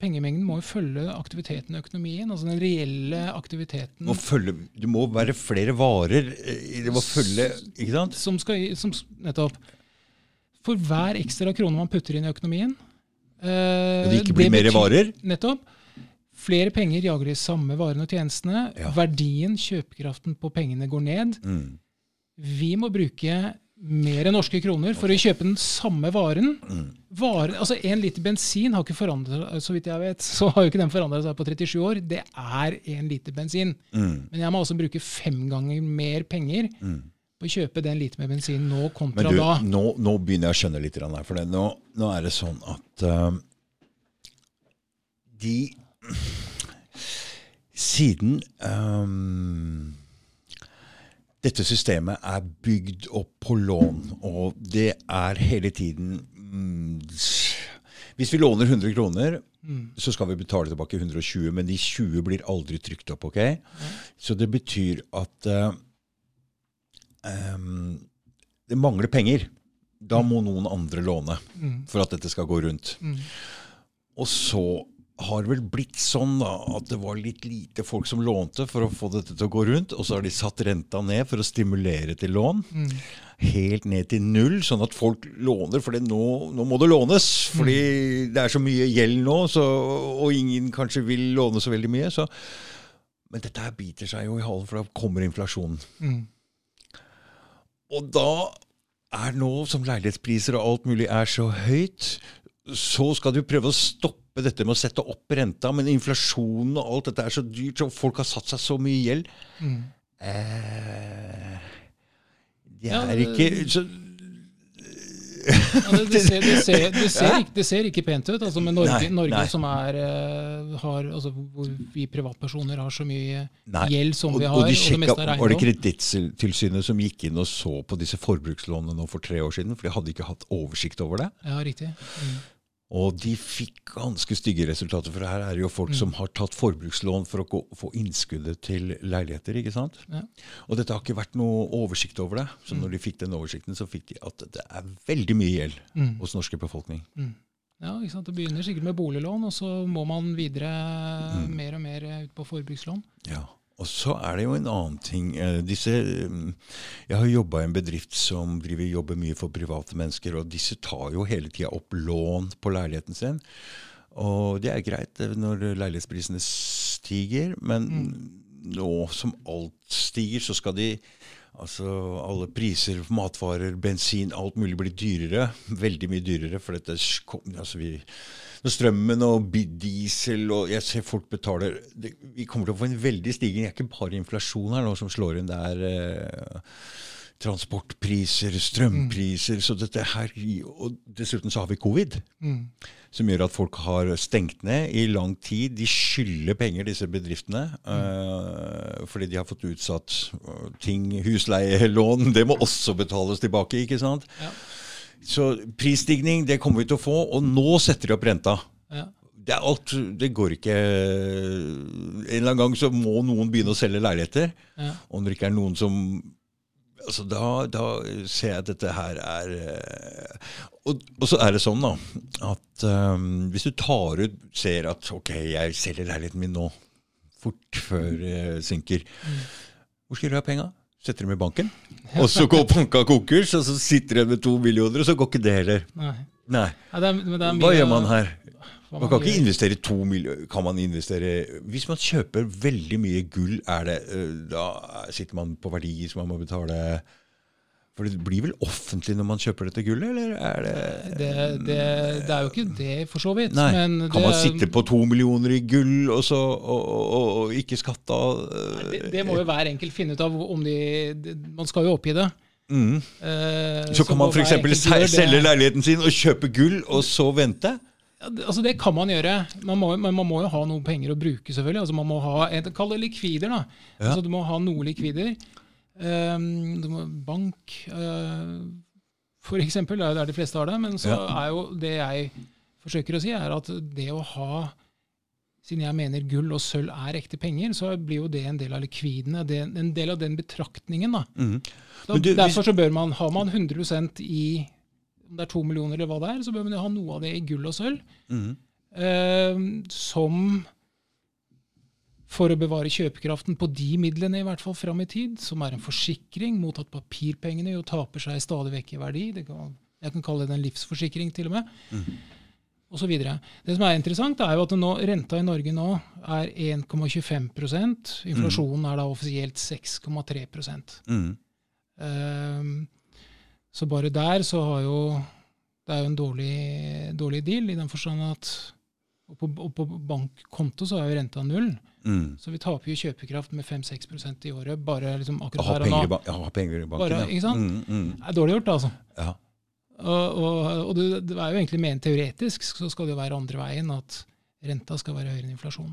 pengemengden må jo følge aktiviteten i økonomien. Altså den reelle aktiviteten Må følge, det må være flere varer. eh, Det må følge Ikke sant? som skal som, Nettopp. For hver ekstra krone man putter inn i økonomien det ikke blir mer varer? Nettopp. Flere penger jager de samme varene og tjenestene. Ja. Verdien, kjøpekraften på pengene, går ned. Mm. Vi må bruke mer norske kroner for å kjøpe den samme varen. Mm. Varen, altså En liter bensin har ikke forandret så vidt jeg vet, så har jo ikke den forandret seg på 37 år. Det er én liter bensin. Mm. Men jeg må altså bruke fem ganger mer penger Mm. På å kjøpe den liter med bensin nå kontra du, da. nå, nå begynner jeg å skjønne litt her. For det. Nå, nå er det sånn at uh, de Siden um, dette systemet er bygd opp på lån, og det er hele tiden mm, Hvis vi låner 100 kroner, Mm. så skal vi betale tilbake 120, men de 20 blir aldri trykt opp. ok? Så det betyr at eh, ehm, det mangler penger. Da må noen andre låne Mm. for at dette skal gå rundt. Mm. Og så har det vel blitt sånn da, at det var litt lite folk som lånte for å få dette til å gå rundt, og så har de satt renta ned for å stimulere til lån. Mm. Helt ned til null, sånn at folk låner, for nå, nå må det lånes. Fordi det er så mye gjeld nå, så, og ingen kanskje vil låne så veldig mye. Så. Men dette her biter seg jo i halen, for da kommer inflasjonen. Mm. Og da er nå, som leilighetspriser og alt mulig er så høyt, så skal du prøve å stoppe dette med å sette opp renta, men inflasjonen og alt dette er så dyrt, så folk har satt seg så mye gjeld. Mm. Eh, det er ja, ikke så, Ja, det, det, ser, det, ser, det, ser ikke, det ser ikke pent ut. Altså med Norge, Nei, Norge nei. som er, eh, har, altså hvor vi privatpersoner har så mye Nei. gjeld som og, vi har, og og, de det sjekka, meste er Var det. Kredittilsynet som gikk inn og så på disse forbrukslånene for tre år siden? For de hadde ikke hatt oversikt over det. Ja, riktig. Mm. Og de fikk ganske stygge resultater, for her er det jo folk Mm. som har tatt forbrukslån for å gå, få innskuddet til leiligheter. ikke sant? Ja. Og dette har ikke vært noe oversikt over det. Så Mm. når de fikk den oversikten, så fikk de at det er veldig mye gjeld Mm. hos norske befolkning. Ja, ikke sant? Det begynner sikkert med boliglån, og så må man videre Mm. mer og mer ut på forbrukslån. Ja. Og så er det jo en annen ting. eh, Disse, mm, jeg har jobba i en bedrift som driver jobber mye for private mennesker, og disse tar jo hele tida opp lån på leiligheten sin. Og det er greit eh, når leilighetsprisene stiger, men nå som alt stiger, så skal de Altså alle priser, matvarer, bensin, alt mulig blir dyrere. Veldig mye dyrere. For dette altså vi, strømmen og diesel og Jeg ser folk betaler det, Vi kommer til å få en veldig stigning. Det er ikke bare inflasjon her nå som slår inn. Det er eh, transportpriser, strømpriser så dette her, Og dessuten så har vi covid Mm. som gjør at folk har stengt ned i lang tid. De skylder penger, disse bedriftene, eh, fordi de har fått utsatt eh, ting. Husleielån, det må også betales tilbake, ikke sant? Ja. Så prisstigning, det kommer vi til å få, og nå setter de opp renta. Ja. Det alt, det går ikke En eller annen gang så må noen begynne å selge leiligheter. Ja. Og når det ikke er noen som altså da, da ser jeg at dette her er eh, og, og så er det sånn, da, at um, hvis du tar ut Ser at ok, jeg selger leiligheten min nå, fort før det synker. Hvor skal du ha penga? Setter dem i banken? Og så går banka konkurs, og så sitter du med to millioner, og så går ikke det heller. Nei. Nei. Ja, det er, men det er Hva gjør man her? hva Man kan ikke investere to millioner Kan man investere Hvis man kjøper veldig mye gull, er det, øh, da sitter man på verdier som man må betale For det blir vel offentlig når man kjøper dette gullet, eller er det Det, det, det er jo ikke det, for så vidt. Nei. Kan man sitte på to millioner i gull og, så, og, og, og ikke skatte av øh, det, det må jo hver enkelt finne ut av om de, Man skal jo oppgi det. mm. Eh, Så kan man f.eks. det. selge leiligheten sin og kjøpe gull, og så vente? Det- Altså Det kan man gjøre, man må, men man må jo ha noe penger å bruke. selvfølgelig. Altså Man må ha, Kall det likvider. da. Ja. Altså Du må ha noe likvider. Må, bank, uh, for eksempel. Er der de fleste har det. Men så er jo det jeg forsøker å si, er at det å ha Siden jeg mener gull og sølv er ekte penger, så blir jo det en del av likvidene. Det, en del av den betraktningen. da. Mm. Da, du, derfor så bør man, Har man 100 i om det er to millioner eller hva det er, så bør man jo ha noe av det i gull og sølv. Mm. eh, som for å bevare kjøpekraften på de midlene, i hvert fall fram i tid, som er en forsikring mot at papirpengene jo taper seg stadig vekk i verdi. Det kan Jeg kan kalle det en livsforsikring, til og med. Mm. Og så videre. det som er interessant, er jo at nå, renta i Norge nå er 1,25% Inflasjonen er da offisielt 6,3 Mm. um, Så bare der så har jo Det er jo en dårlig, dårlig deal, i den forstand at og på, og på bankkonto så er jo renta null. Mm. Så vi taper jo kjøpekraft med 5-6% i året bare liksom akkurat her og da. nå. ba ja, ha penger i banken, Bare, ikke sant? Mm, mm. Det er dårlig gjort, altså. Ja. Og, og, og det, det er jo egentlig ment teoretisk, så skal det jo være andre veien, at renta skal være høyere enn inflasjon.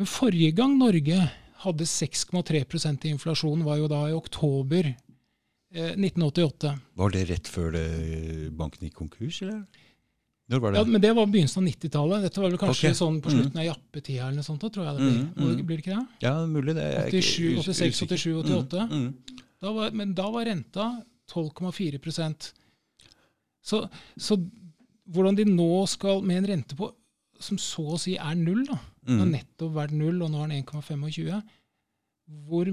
Men forrige gang Norge hadde 6,3 i inflasjon, var jo da i oktober eh, 1988. Var det rett før det, banken gikk konkurs, eller? Når var det? Ja, men det var begynnelsen av 90-tallet. Dette var vel kanskje okay. sånn på slutten av jappetida eller noe sånt, da, tror jeg det blir. Mm, mm. Blir det ikke det? Ja, mulig det. er 87, 86, 87, 88. Mm, mm. Da var, men da var renta 12,4% så, så hvordan de nå skal, med en rente på som så å si er null, da, den har Mm. nettopp vært null, og nå er den 1,25, hvor,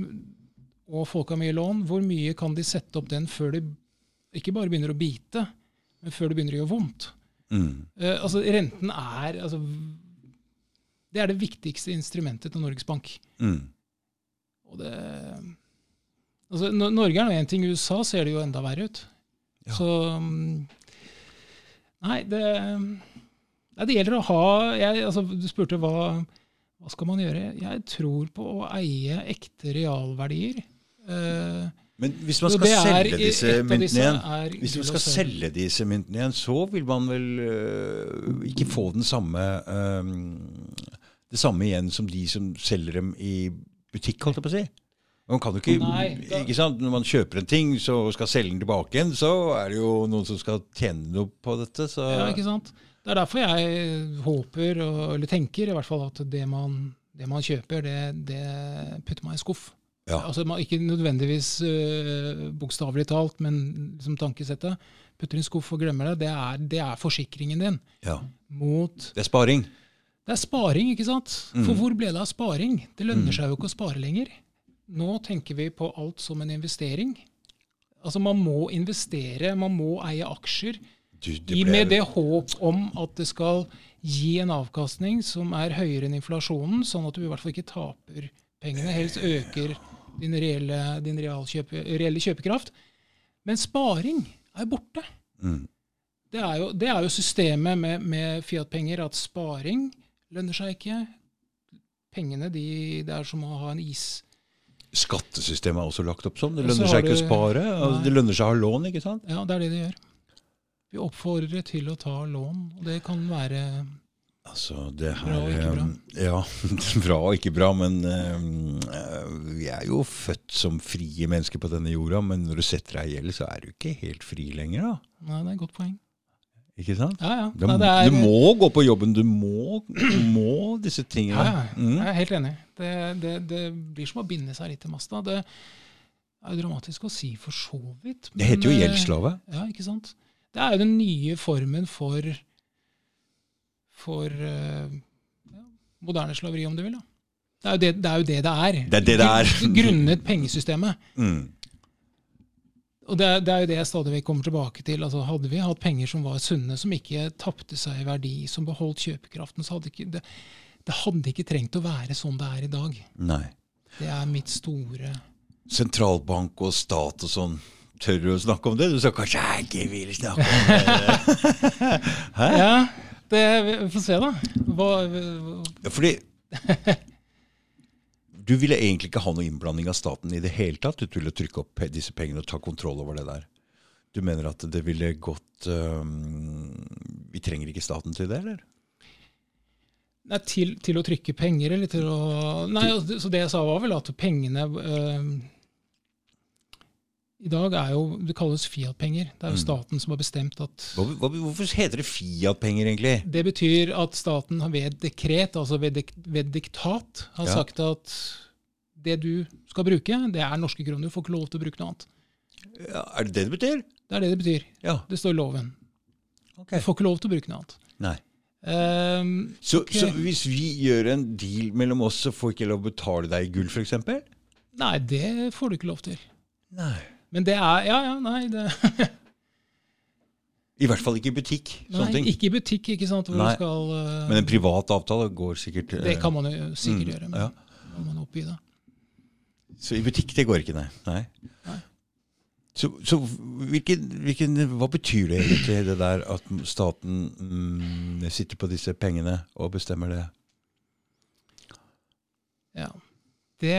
og folk har mye lån, hvor mye kan de sette opp den før det ikke bare begynner å bite, men før det begynner å gjøre vondt? Mm. Eh, altså, renten er altså, Det er det viktigste instrumentet til Norges Bank. Mm. Og det, altså, Norge er nå én ting, i USA ser det jo enda verre ut. Ja. Så mm, Nei, det, det gjelder å ha jeg, altså, Du spurte hva, hva skal man gjøre. Jeg tror på å eie ekte realverdier. Eh, Men hvis man skal selge disse myntene igjen, hvis man skal selge disse myntene igjen, så vil man vel øh, ikke få den samme øhm, det samme igjen som de som selger dem i butikk, holdt jeg på å si. Man kan jo ikke, Nei, da- ikke sant? Når man kjøper en ting så skal selge den tilbake igjen, så er det jo noen som skal tjene noe på dette. Så Ja, ikke sant? Det er derfor jeg håper, og, eller tenker i hvert fall, at det man, det man kjøper, det, det putter man i skuff. Ja. Altså, man, ikke nødvendigvis uh, bokstavelig talt, men liksom tankesettet. Putter i en skuff og glemmer det. Det er, det er forsikringen din ja. mot Det er sparing. Det er sparing, ikke sant? For Mm. hvor ble det av sparing? Det lønner Mm. seg jo ikke å spare lenger. Nå tenker vi på alt som en investering. Altså Man må investere, man må eie aksjer. Du, det ble- med det håp om at det skal gi en avkastning som er høyere enn inflasjonen, sånn at du i hvert fall ikke taper pengene, helst øker din reelle, din realkjøpe, reelle kjøpekraft. Men sparing er borte. mm. Det er jo, det er jo systemet med, med Fiat-penger, at sparing lønner seg ikke. Pengene, de, det er som å ha en is... Skattesystemet er også lagt opp sånn. Det lønner seg ikke å spare. Altså, det lønner seg å ha lån, ikke sant? Ja, det er det det gjør. Vi oppfordrer til å ta lån, og det kan være Altså, det her Bra og ikke bra. eh, Ja, bra og ikke bra, men uh, vi er jo født som frie mennesker på denne jorda, men når du setter deg i gjeld, så er du ikke helt fri lenger, da. Nei, det er et godt poeng. Ikke sant? Ja, ja. Du, Nei, det er, du må gå på jobben, du må, du må disse tingene. Ja, ja. Mm. Jeg er helt enig. Det, det, det blir som å binde seg litt til masta. Det er jo dramatisk å si for så vidt. Det heter jo men, eh, gjeldsslave. Ja, ikke sant? Det er jo den nye formen for, for eh, ja, moderne slaveri, om du vil. da. Det er det det er. Jo det, det er. Det er det er. Gr- Grunnet pengesystemet. Mm. Og det, er- det er jo det jeg stadig vekk kommer tilbake til. Altså, hadde vi hatt penger som var sunne, som ikke tapte seg i verdi, som beholdt kjøpekraften, så hadde ikke, det, det hadde ikke trengt å være sånn det er i dag. Nei. Det er mitt store Sentralbank og stat og sånn. Tør du å snakke om det? Du sa kanskje jeg ikke vil snakke om det. Hæ? Ja, det, vi får se, da. Hva, Ja, Fordi du ville egentlig ikke ha noe innblanding av staten i det hele tatt. Du ville trykke opp disse pengene og ta kontroll over det der. Du mener at det ville gått um, Vi trenger ikke staten til det, eller? nei, til, til å trykke penger, eller til å Nei, altså, så det jeg sa, var vel at pengene øh, I dag er jo Det kalles Fiat-penger. Det er jo Mm. staten som har bestemt at hvorfor heter det Fiat-penger, egentlig? Det betyr at staten har ved dekret, altså ved, dek, ved diktat, har Ja. sagt at det du skal bruke, det er norske kroner. Du får ikke lov til å bruke noe annet. Ja, er det det det betyr? Det er det det betyr. Ja. Det står i loven. Okay. Du får ikke lov til å bruke noe annet. Nei. Um, Så, okay. så hvis vi gjør en deal mellom oss, så får ikke jeg lov å betale deg i gull, f.eks.? nei, det får du ikke lov til. Nei. Men det er Ja, ja, nei, det I hvert fall ikke i butikk. sånne Nei, ting. ikke i butikk, ikke sant. Hvor Nei. du skal, eh, Men en privat avtale går sikkert eh, det kan man jo sikkert mm, gjøre. Men ja. må man oppgi det. Så i butikk, det går ikke, nei. nei. Nei. Så, så hvilken, hvilken, hva betyr det egentlig, det der at staten mm, sitter på disse pengene og bestemmer det? Ja. Det,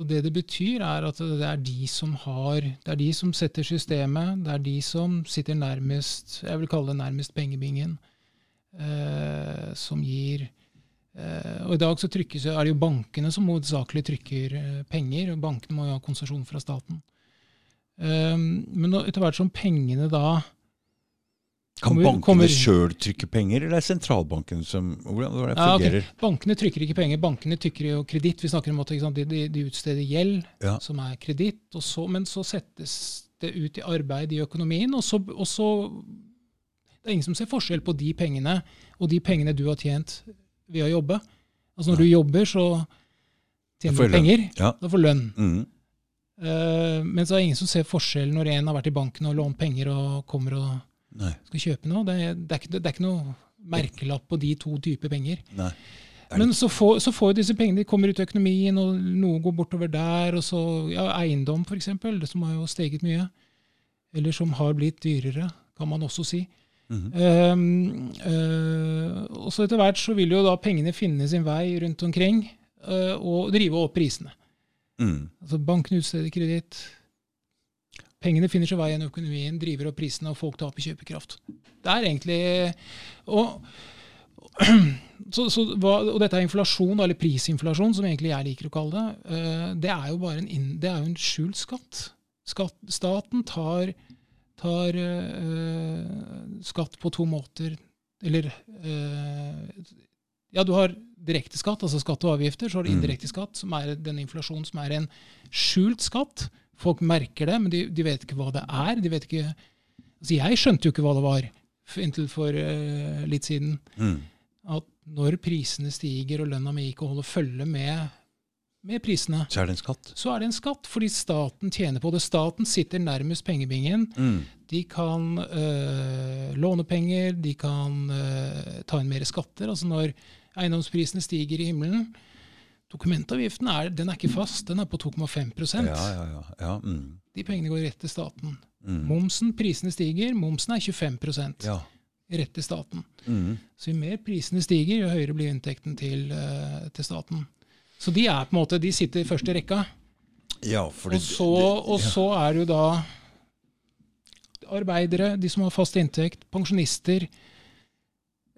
altså det det betyr, er at det er de som har Det er de som setter systemet. Det er de som sitter nærmest Jeg vil kalle det nærmest pengebingen. Eh, som gir eh, Og i dag så trykkes, er det jo bankene som hovedsakelig trykker eh, penger. og Bankene må jo ha konsesjon fra staten. Eh, men etter hvert som pengene da Kan bankene kommer- sjøl trykke penger, eller er det sentralbanken som Hvordan, hvordan Ja, okay. fungerer Bankene trykker ikke penger, bankene trykker jo kreditt. Vi snakker om at de, de, de utsteder gjeld, Ja. som er kreditt, men så settes det ut i arbeid i økonomien, og så, og så Det er ingen som ser forskjell på de pengene og de pengene du har tjent ved å jobbe. Altså Når du jobber, så tjener du penger. Ja. Da får lønn. Mm. Uh, men så er det ingen som ser forskjell når en har vært i banken og lånt penger og kommer og Nei. skal kjøpe noe. Det er, det er, ikke, det er ikke noe merkelapp på de to typer penger. nei. Men så får, så får disse pengene de kommer ut i økonomien, og noe går bortover der. og så ja, Eiendom, f.eks., som har jo steget mye. Eller som har blitt dyrere, kan man også si. Mhm. Um, uh, og så etter hvert så vil jo da pengene finne sin vei rundt omkring uh, og drive opp prisene. Mm. Altså Bankene utsteder kreditt. Pengene finner seg vei gjennom økonomien, driver opp prisene, og folk taper kjøpekraft. Det er egentlig Og, så, så, og dette er inflasjon, eller prisinflasjon, som egentlig jeg liker å kalle det. eh, Det er jo bare en, det er jo en skjult skatt. skatt staten tar, tar øh, skatt på to måter. Eller øh, Ja, du har direkte skatt, altså skatt og avgifter. Så har du Mm. indirekte skatt, som er den inflasjonen som er en skjult skatt. Folk merker det, men de, de vet ikke hva det er. De vet ikke, altså jeg skjønte jo ikke hva det var inntil for uh, litt siden. Mm. At når prisene stiger og lønna mi ikke holder følge med, med prisene, Så er det en skatt. så er det en skatt, fordi staten tjener på det. Staten sitter nærmest pengebingen. Mm. De kan uh, låne penger, de kan uh, ta inn mer skatter. Altså når eiendomsprisene stiger i himmelen Dokumentavgiften er, den er ikke fast, den er på 2,5 Ja, ja, ja. ja. Mm. De pengene går rett til staten. Mm. Momsen, prisene stiger, momsen er 25 Ja. rett til staten. Mm. Så jo mer prisene stiger, jo høyere blir inntekten til, øh, til staten. Så de er på en måte, de sitter i første rekka. ja, Og det, så, og så er det jo da arbeidere, de som har fast inntekt, pensjonister eh,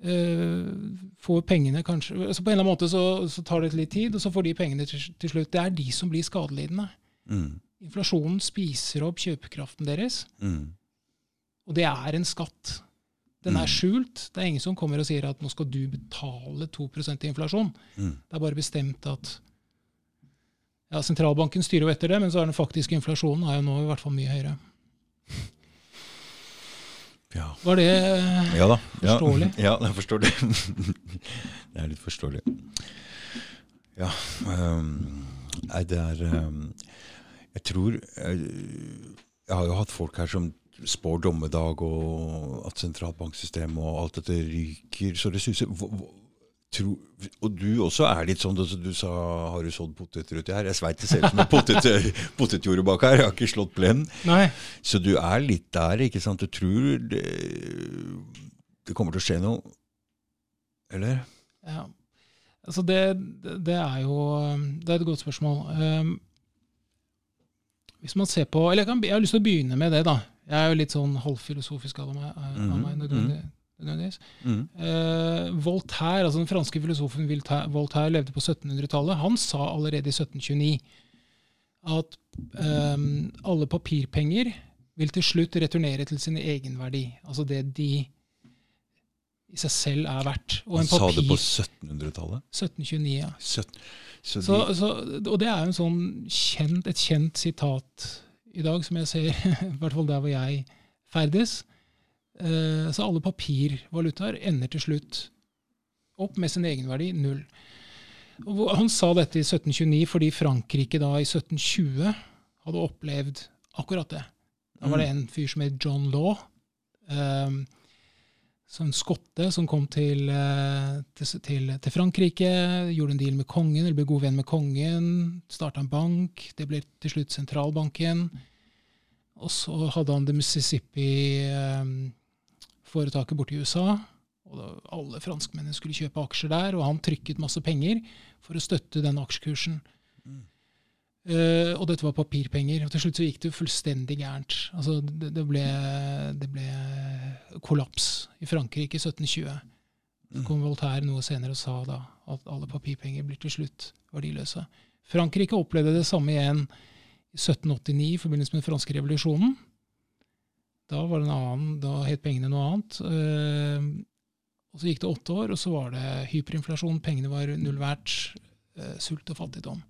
får pengene kanskje altså På en eller annen måte så, så tar det litt tid, og så får de pengene til, til slutt. Det er de som blir skadelidende. mm. Inflasjonen spiser opp kjøpekraften deres, Mm. og det er en skatt. Den er Mm. skjult. Det er ingen som kommer og sier at nå skal du betale 2% i inflasjon. Mm. Det er bare bestemt at ja, Sentralbanken styrer jo etter det, men så er den faktiske inflasjonen er jo nå i hvert fall mye høyere. Ja. Var det ja da. Forståelig. Ja, jeg forstår det. det er litt forståelig. Ja. Um, nei, det er um, Jeg tror jeg, jeg har jo hatt folk her som spår dommedag, og at sentralbanksystemet og alt dette ryker så det suser. Tro, og du også er litt sånn, altså, du sa har du sådd poteter uti her? Jeg sveit det ser ut som en potet, potetjorde bak her, jeg har ikke slått plenen. Nei. Så du er litt der, ikke sant? Du tror det, det kommer til å skje noe, eller? Ja. Altså det, det er jo Det er et godt spørsmål. Um, hvis man ser på Eller jeg, kan, jeg har lyst til å begynne med det, da. Jeg er jo litt sånn halvfilosofisk av meg. Av meg nødvendig- nødvendigvis. Mm. Eh, Voltaire, altså den franske filosofen Voltaire, Voltaire levde på 1700-tallet. Han sa allerede i 1729 at ehm, alle papirpenger vil til slutt returnere til sin egenverdi. Altså det de i seg selv er verdt. Og Han en sa det på 1700-tallet? 1729, ja. 17. Så, Så, de, så, og det er jo en sånn kjent, et kjent sitat i dag, som jeg ser, i hvert fall der hvor jeg ferdes. Eh, så alle papirvalutaer ender til slutt opp med sin egenverdi null. Han sa dette i 1729 fordi Frankrike da i 1720 hadde opplevd akkurat det. Da var det en fyr som het John Law. Um, som skotte som kom til, eh, til, til, til, Frankrike, gjorde en deal med kongen, eller ble god venn med kongen, starta en bank. Det ble til slutt sentralbanken. Og så hadde han The Mississippi-foretaket borte i USA. Og alle franskmennene skulle kjøpe aksjer der, og han trykket masse penger for å støtte den aksjekursen. Mm. Uh, og dette var papirpenger. Og til slutt så gikk det fullstendig gærent. Altså, det, det, ble, det, ble, kollaps i Frankrike i 1720. Så kom Voltaire noe senere og sa da at alle papirpenger blir til slutt verdiløse. Frankrike opplevde det samme igjen i 1789 i forbindelse med den franske revolusjonen. Da var det en annen, da het pengene noe annet. Uh, og Så gikk det åtte år, og så var det hyperinflasjon. Pengene var null verdt. Uh, sult og fattigdom.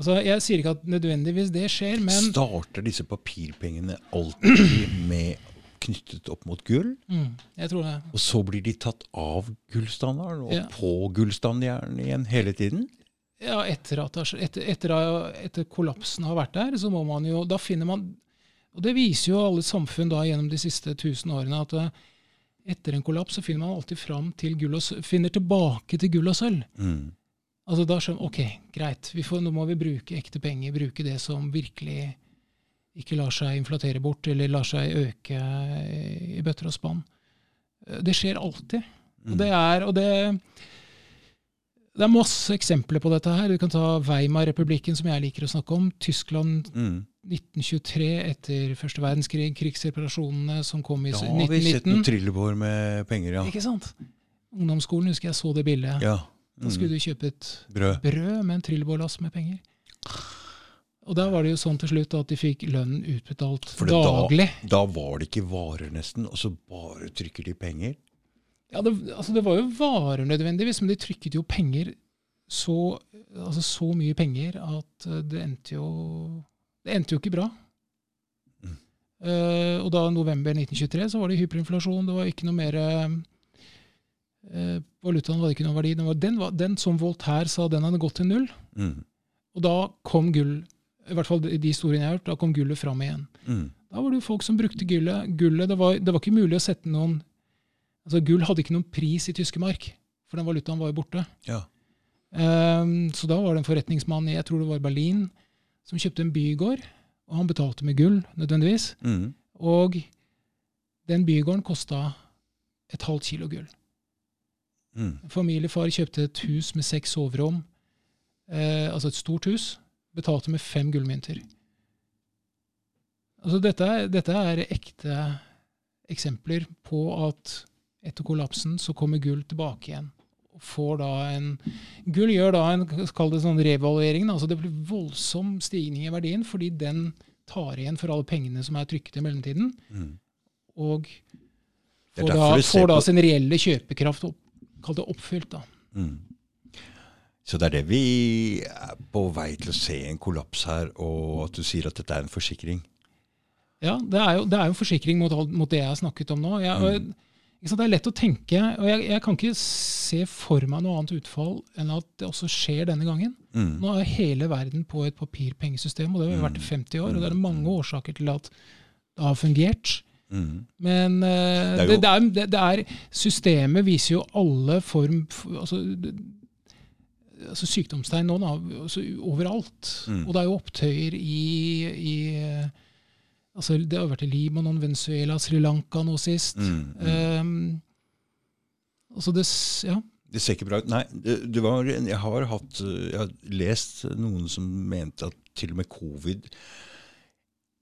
Altså, Jeg sier ikke at nødvendigvis det skjer, men Starter disse papirpengene alltid med knyttet opp mot gull? Mm, jeg tror det. Og så blir de tatt av gullstandarden og ja. på gullstandarden igjen hele tiden? Ja, etter, at, etter, etter, etter, kollapsen har vært der, så må man jo Da finner man Og det viser jo alle samfunn da gjennom de siste tusen årene at eh, etter en kollaps så finner man alltid fram til gull og finner tilbake til gull og sølv. Mm. Altså da skjønner Ok, greit, får, nå må vi bruke ekte penger, bruke det som virkelig ikke lar seg inflatere bort, eller lar seg øke i bøtter og spann. Det skjer alltid. Og det er, og det, det er masse eksempler på dette her. Du kan ta Weimar-republikken, som jeg liker å snakke om. Tyskland mm. 1923, etter første verdenskrig, krigsreparasjonene som kom i 1919. Da har vi sett noen trillebår med penger, ja. Ikke sant? Ungdomsskolen husker jeg så det bildet. Ja. Da skulle du kjøpe et brød, brød med en trillebårlass med penger. Og da var det jo sånn til slutt at de fikk lønnen utbetalt daglig. Da, da, var det ikke varer, nesten, og så bare trykker de penger? Ja, det, altså det var jo varer nødvendigvis, men de trykket jo penger så, altså så mye penger at eh, det endte jo Det endte jo ikke bra. Mm. Uh, og da november 1923 så var det hyperinflasjon. Det var ikke noe mer uh, valutaen hadde ikke noen verdi. Den, var, den, var, den, som Voltaire sa, den hadde gått til null. Mm. Og da kom gull, i hvert fall de historiene jeg har hørt, da kom gullet fram igjen. Mm. Da var det jo folk som brukte gullet. gullet det, var, det var ikke mulig å sette noen altså Gull hadde ikke noen pris i tyske mark, for den valutaen var jo borte. Ja. Um, så da var det en forretningsmann i jeg tror det var Berlin, som kjøpte en bygård. Og han betalte med gull, nødvendigvis. Mm. Og den bygården kosta et halvt kilo gull. Mm. Familiefar kjøpte et hus med seks soverom, eh, altså et stort hus. Betalte med fem gullmynter. Altså dette, dette, er ekte eksempler på at etter kollapsen så kommer gull tilbake igjen. Og får da en, gull gjør da en kall det sånn revaluering. Altså det blir voldsom stigning i verdien fordi den tar igjen for alle pengene som er trykket i mellomtiden. Mm. Og får da, får da sin reelle kjøpekraft opp Kall det oppfylt, da. Mm. Så det er det vi er på vei til å se en kollaps her, og at du sier at dette er en forsikring? Ja, det er jo, det er jo en forsikring mot, mot, det jeg har snakket om nå. Jeg, mm. Det er lett å tenke, og jeg, jeg, kan ikke se for meg noe annet utfall enn at det også skjer denne gangen. Mm. Nå er hele verden på et papirpengesystem, og det har vært i 50 år. Og det er mange mm. årsaker til at det har fungert. Mm. Men uh, det, er jo... det, er, det, er, systemet viser jo alle form altså, altså sykdomstegn nå, da, altså, overalt. Mm. Og det er jo opptøyer i, i altså, Det har vært i Libanon, Venezuela, Sri Lanka nå sist. Mm. Um, altså det, ja. Det ser ikke bra ut. Nei, det, var, jeg, har hatt, jeg har lest noen som mente at til og med covid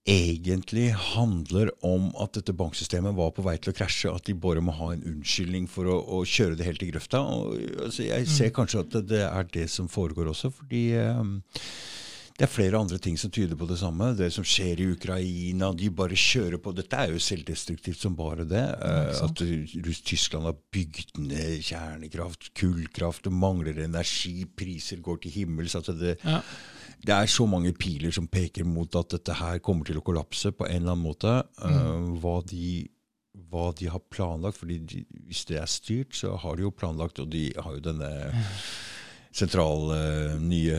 egentlig handler om at dette banksystemet var på vei til å krasje, at de bare må ha en unnskyldning for å, å kjøre det helt i grøfta. Og, altså, jeg mm. ser kanskje at det er det som foregår også, fordi um, det er flere andre ting som tyder på det samme. Det som skjer i Ukraina. De bare kjører på. Dette er jo selvdestruktivt som bare det. Uh, at Tyskland har bygd ned kjernekraft, kullkraft, det mangler energi, priser går til himmels. Altså det, ja det er så mange piler som peker mot at dette her kommer til å kollapse på en eller annen måte. Mm. Uh, hva, de, hva, de, har planlagt. fordi de, hvis det er styrt, så har de jo planlagt, og de har jo denne sentrale, nye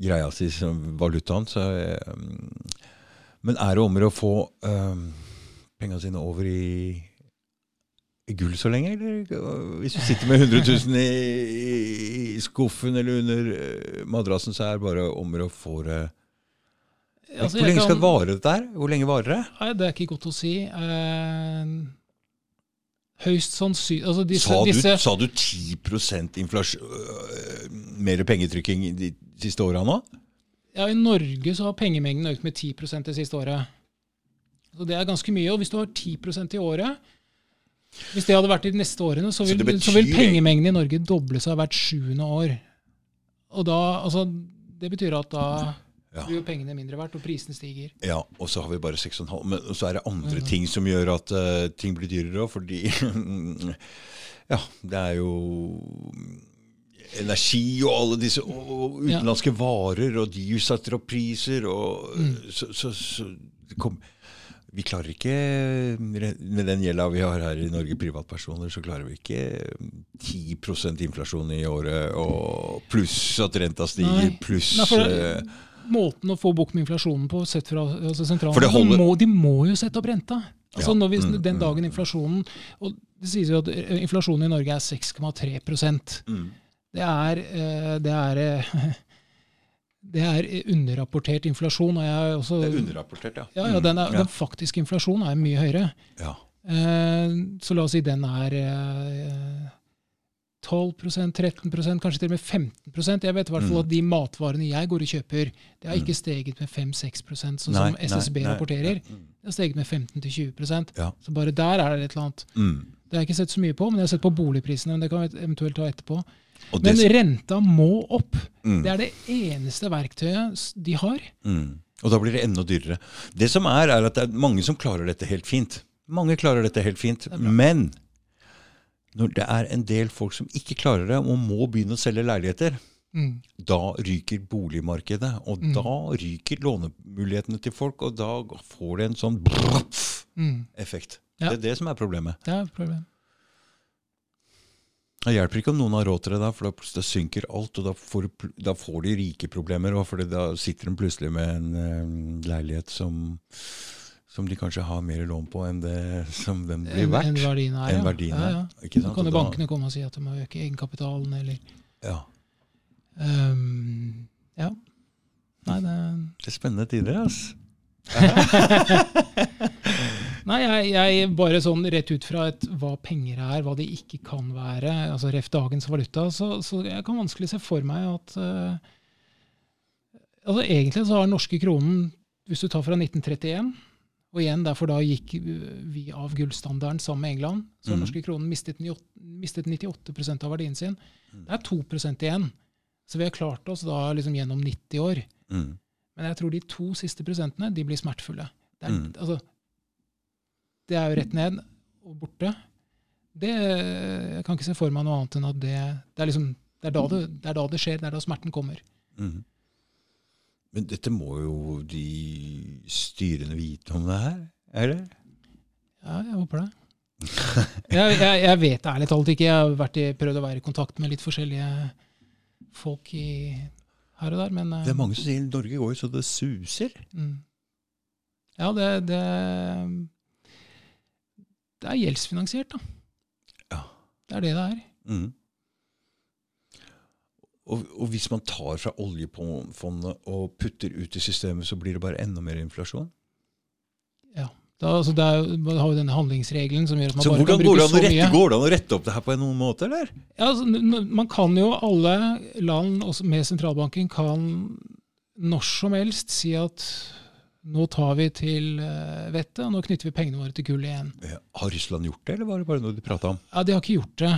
greia si valutaen. Så, uh, Men er det om å få um, penga sine over i, i gull så lenge, eller hvis du sitter med 100 000 i, i, skuffen eller under eh, madrassen, så er det bare om å få det Altså, Hvor lenge lenge skal det vare, dette her? Hvor lenge varer det? Nei, det er ikke godt å si. Eh, høyst sannsynlig altså disse, Sa du, disse, sa du 10 inflasjon, øh, mer pengetrykking de siste åra nå? Ja, I Norge så har pengemengden økt med 10% det siste året. Så Det er ganske mye. Og hvis du har 10% i året Hvis det hadde vært de neste årene, så Så vil, så betyr så vil pengemengden i Norge doble seg hvert sjuende år. Og da, altså, Det betyr at da Ja. blir jo pengene mindre verdt, og prisene stiger. Ja, og så har vi bare 6,5. Men så er det andre ting som gjør at uh, ting blir dyrere òg, fordi Ja, det er jo energi og alle disse og, og utenlandske varer, og de setter opp priser, og så, så, så kom, Vi klarer ikke, med den gjelda vi har her i Norge, privatpersoner, så klarer vi ikke 10% inflasjon i året, og pluss at renta stiger, pluss Nei, for det- Måten å få bukt med inflasjonen på, sett fra altså sentralen, holder- de, må, de må jo sette opp renta. Altså Ja. når vi, Mm, Den mm, dagen inflasjonen og Det sies jo at eh, inflasjonen i Norge er 6,3 mm. Det er, eh, det er eh, det er underrapportert inflasjon. Og jeg også, Det er underrapportert, ja. ja, ja, den, er, ja. den faktiske inflasjonen er mye høyere. ja. Eh, så la oss si den er eh, 12% 13 kanskje til og med 15% Jeg vet i hvert fall Mm. at de matvarene jeg går og kjøper, det har ikke steget med 5-6% sånn som Nei, SSB nei, rapporterer. nei, mm. Det har steget med 15-20 Ja. Så bare der er det et eller annet. Mm. Det har jeg ikke sett så mye på, men jeg har sett på boligprisene. men det kan vi eventuelt ta etterpå. Og Men det, renta må opp. mm, Det er det eneste verktøyet de har. mm. Og da blir det enda dyrere. Det som er, er at det er mange som klarer dette helt fint. Mange klarer dette helt fint. Men når det er en del folk som ikke klarer det, og må begynne å selge leiligheter, Mm. da ryker boligmarkedet. Og Mm. da ryker lånemulighetene til folk, og da får det en sånn Mm. effekt. Ja. Det er det som er problemet. Det er problemet. Det hjelper ikke om noen har råd til det, da, for da synker alt. Og da får, da får de rike problemer for da sitter de plutselig med en eh, leilighet som, som de kanskje har mer lån på enn det som den blir En, verdt. en verdien er, Enn ja. verdien er. ja. Ikke Så sant? kan jo bankene komme og si at de må øke egenkapitalen, eller Ja, Um, Ja. Nei, det det er spennende tider, altså. Nei, jeg, jeg bare sånn rett ut fra et, hva penger er, hva de ikke kan være, altså ref dagens valuta, så, så jeg kan vanskelig se for meg at uh, Altså Egentlig så har norske kronen, hvis du tar fra 1931, og igjen derfor da gikk vi av gullstandarden sammen med England, så har mm. norske kronen mistet, 98 mistet 98 av verdien sin. Mm. Det er 2% igjen. Så vi har klart oss da liksom gjennom 90 år. Mm. Men jeg tror de to siste prosentene de blir smertefulle. Det er, Mm. altså, det er jo rett ned og borte. Det, jeg kan ikke se for meg noe annet enn at det, det, er, liksom, det, er, da det, det er da det skjer. Det er da smerten kommer. Mm. Men dette må jo de styrende vite om det her, er det? Ja, jeg håper det. Jeg, jeg, jeg vet ærlig talt ikke. Jeg har vært i, prøvd å være i kontakt med litt forskjellige folk i, her og der, men eh, Det er mange som sier Norge går jo så det suser. Mm. Ja, det, det Det er gjeldsfinansiert, da. Ja. Det er det det er. Mm. Og, og hvis man tar fra oljefondet og putter ut i systemet, så blir det bare enda mer inflasjon? Ja. Da, altså, det er, man har jo denne handlingsregelen som gjør at man Så bare kan bruke så å rette, mye. går det an å rette opp det her på noen måte, eller? Ja, altså, man kan jo, alle land med sentralbanken kan når som helst si at nå tar vi til eh, vettet, og nå knytter vi pengene våre til gull igjen. Har Russland gjort det, eller var det bare noe de prata om? Ja, De har ikke gjort det.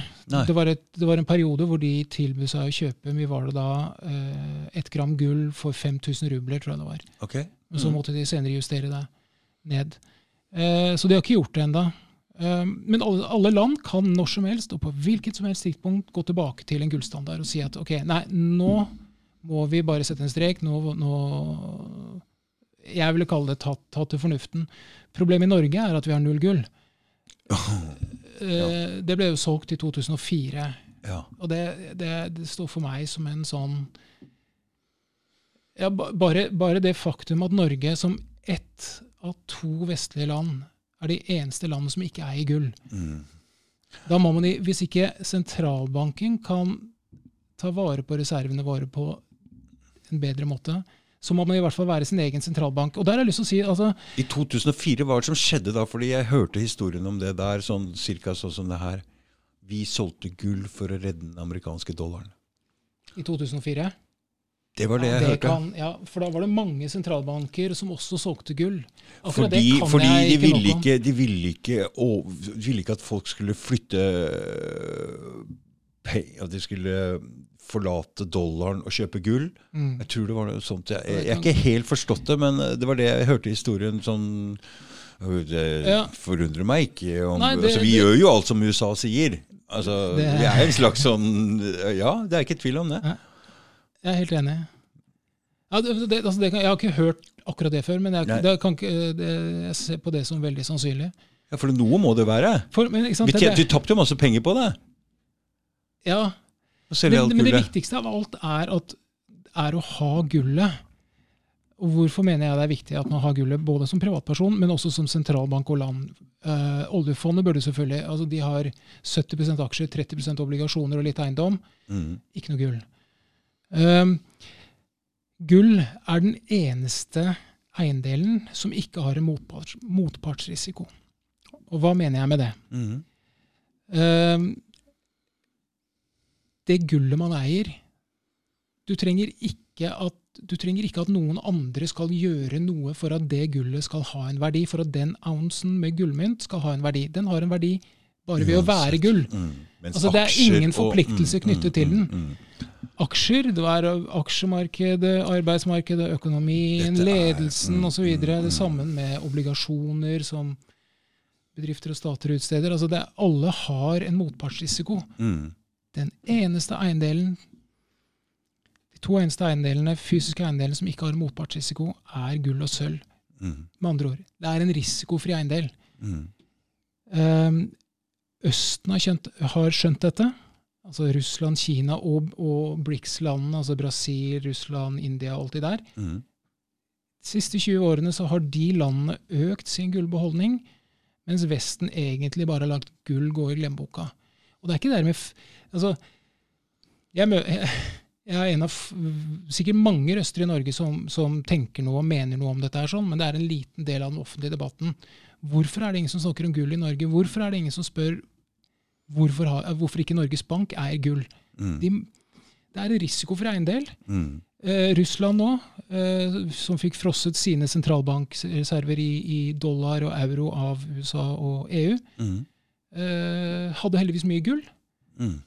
Det var, et, det var en periode hvor de tilbød seg å kjøpe mye var det da, eh, ett gram gull for 5000 rubler, tror jeg det var. Ok. Men så Mm. måtte de senere justere det ned. Eh, så de har ikke gjort det ennå. Men alle land kan når som helst og på hvilket som helst tidspunkt gå tilbake til en gullstandard og si at ok, nei, nå må vi bare sette en strek. Nå, nå Jeg ville kalle det tatt, tatt til fornuften. Problemet i Norge er at vi har null gull. Eh, det ble jo solgt i 2004. Ja. Og det, det, det står for meg som en sånn ja, bare, bare det faktum at Norge som ett av to vestlige land er de eneste landene som ikke eier gull. Mm. Da må man, Hvis ikke sentralbanken kan ta vare på reservene våre på en bedre måte, så må man i hvert fall være sin egen sentralbank. Og der har jeg lyst til å si, altså, I 2004, hva var det som skjedde da? Fordi jeg hørte historien om det der, sånn cirka sånn som det her. Vi solgte gull for å redde den amerikanske dollaren. i 2004 Det var det ja, jeg det hørte. kan, ja, For da var det mange sentralbanker som også solgte gull. Akkurat Fordi, fordi jeg de, ville ikke, de, ville ikke, å, de ville ikke at folk skulle flytte øh, At de skulle forlate dollaren og kjøpe gull. Mm. Jeg tror det var noe sånt. Jeg, jeg, jeg er ikke helt forstått det, men det var det jeg hørte i historien. sånn det Ja. forundrer meg ikke. Om, Nei, det- altså, vi det- gjør jo alt som USA sier. Altså, Det- Vi er en slags sånn Ja, det er ikke tvil om det. Jeg er helt enig. Ja, det, det, altså det kan, jeg har ikke hørt akkurat det før, men jeg, det kan det, jeg ser på det som veldig sannsynlig. Ja, For noe må det være. For, men, ikke sant, Vi, vi tapte jo masse penger på det. Ja, men, men det viktigste av alt er, at, er å ha gullet. Og hvorfor mener jeg det er viktig at man har gullet både som privatperson, men også som sentralbank og land? Uh, oljefondet burde selvfølgelig altså De har 70% aksjer, 30 obligasjoner og litt eiendom. Mm. Ikke noe gull. Um, gull er den eneste eiendelen som ikke har en motparts, motpartsrisiko. Og hva mener jeg med det? Mm. Um, det gullet man eier du trenger, ikke at, du trenger ikke at noen andre skal gjøre noe for at det gullet skal ha en verdi, for at den ouncen med gullmynt skal ha en verdi. Den har en verdi bare ved å være gull. Mm. Altså, det er ingen ingen og- forpliktelse mm, knyttet til mm, den. mm, mm. aksjer, det er aksjemarkedet, arbeidsmarkedet, økonomien, er- ledelsen mm, osv. mm, mm. Det sammen med obligasjoner som bedrifter og stater utsteder. Altså det, alle har en motpartsrisiko. Den eneste eiendelen, de to eneste eiendelene, fysiske eiendelene som ikke har motpartsrisiko, er gull og sølv. Mm. Med andre ord, det er en risikofri eiendel. Mm. Um, Østen har, kjent, har skjønt dette. Altså Russland, Kina og, og BRICS-landene, altså Brasil, Russland, India og alt det der. Mm. De siste 20 årene så har de landene økt sin gullbeholdning, mens Vesten egentlig bare har lagt gull gå i glemmeboka. Og det er ikke dermed f Altså, jeg, jeg, jeg er en av sikkert mange røster i Norge som, som tenker noe og mener noe om dette, her sånn, men det er en liten del av den offentlige debatten. Hvorfor er det ingen som snakker om gull i Norge? Hvorfor er det ingen som spør hvorfor, har, hvorfor ikke Norges Bank eier gull? Mm. De, det er en for eiendel. Mm. Eh, Russland nå, eh, som fikk frosset sine sentralbankreserver i, i dollar og euro av USA og EU, Mm. Eh, hadde heldigvis mye gull. Mm.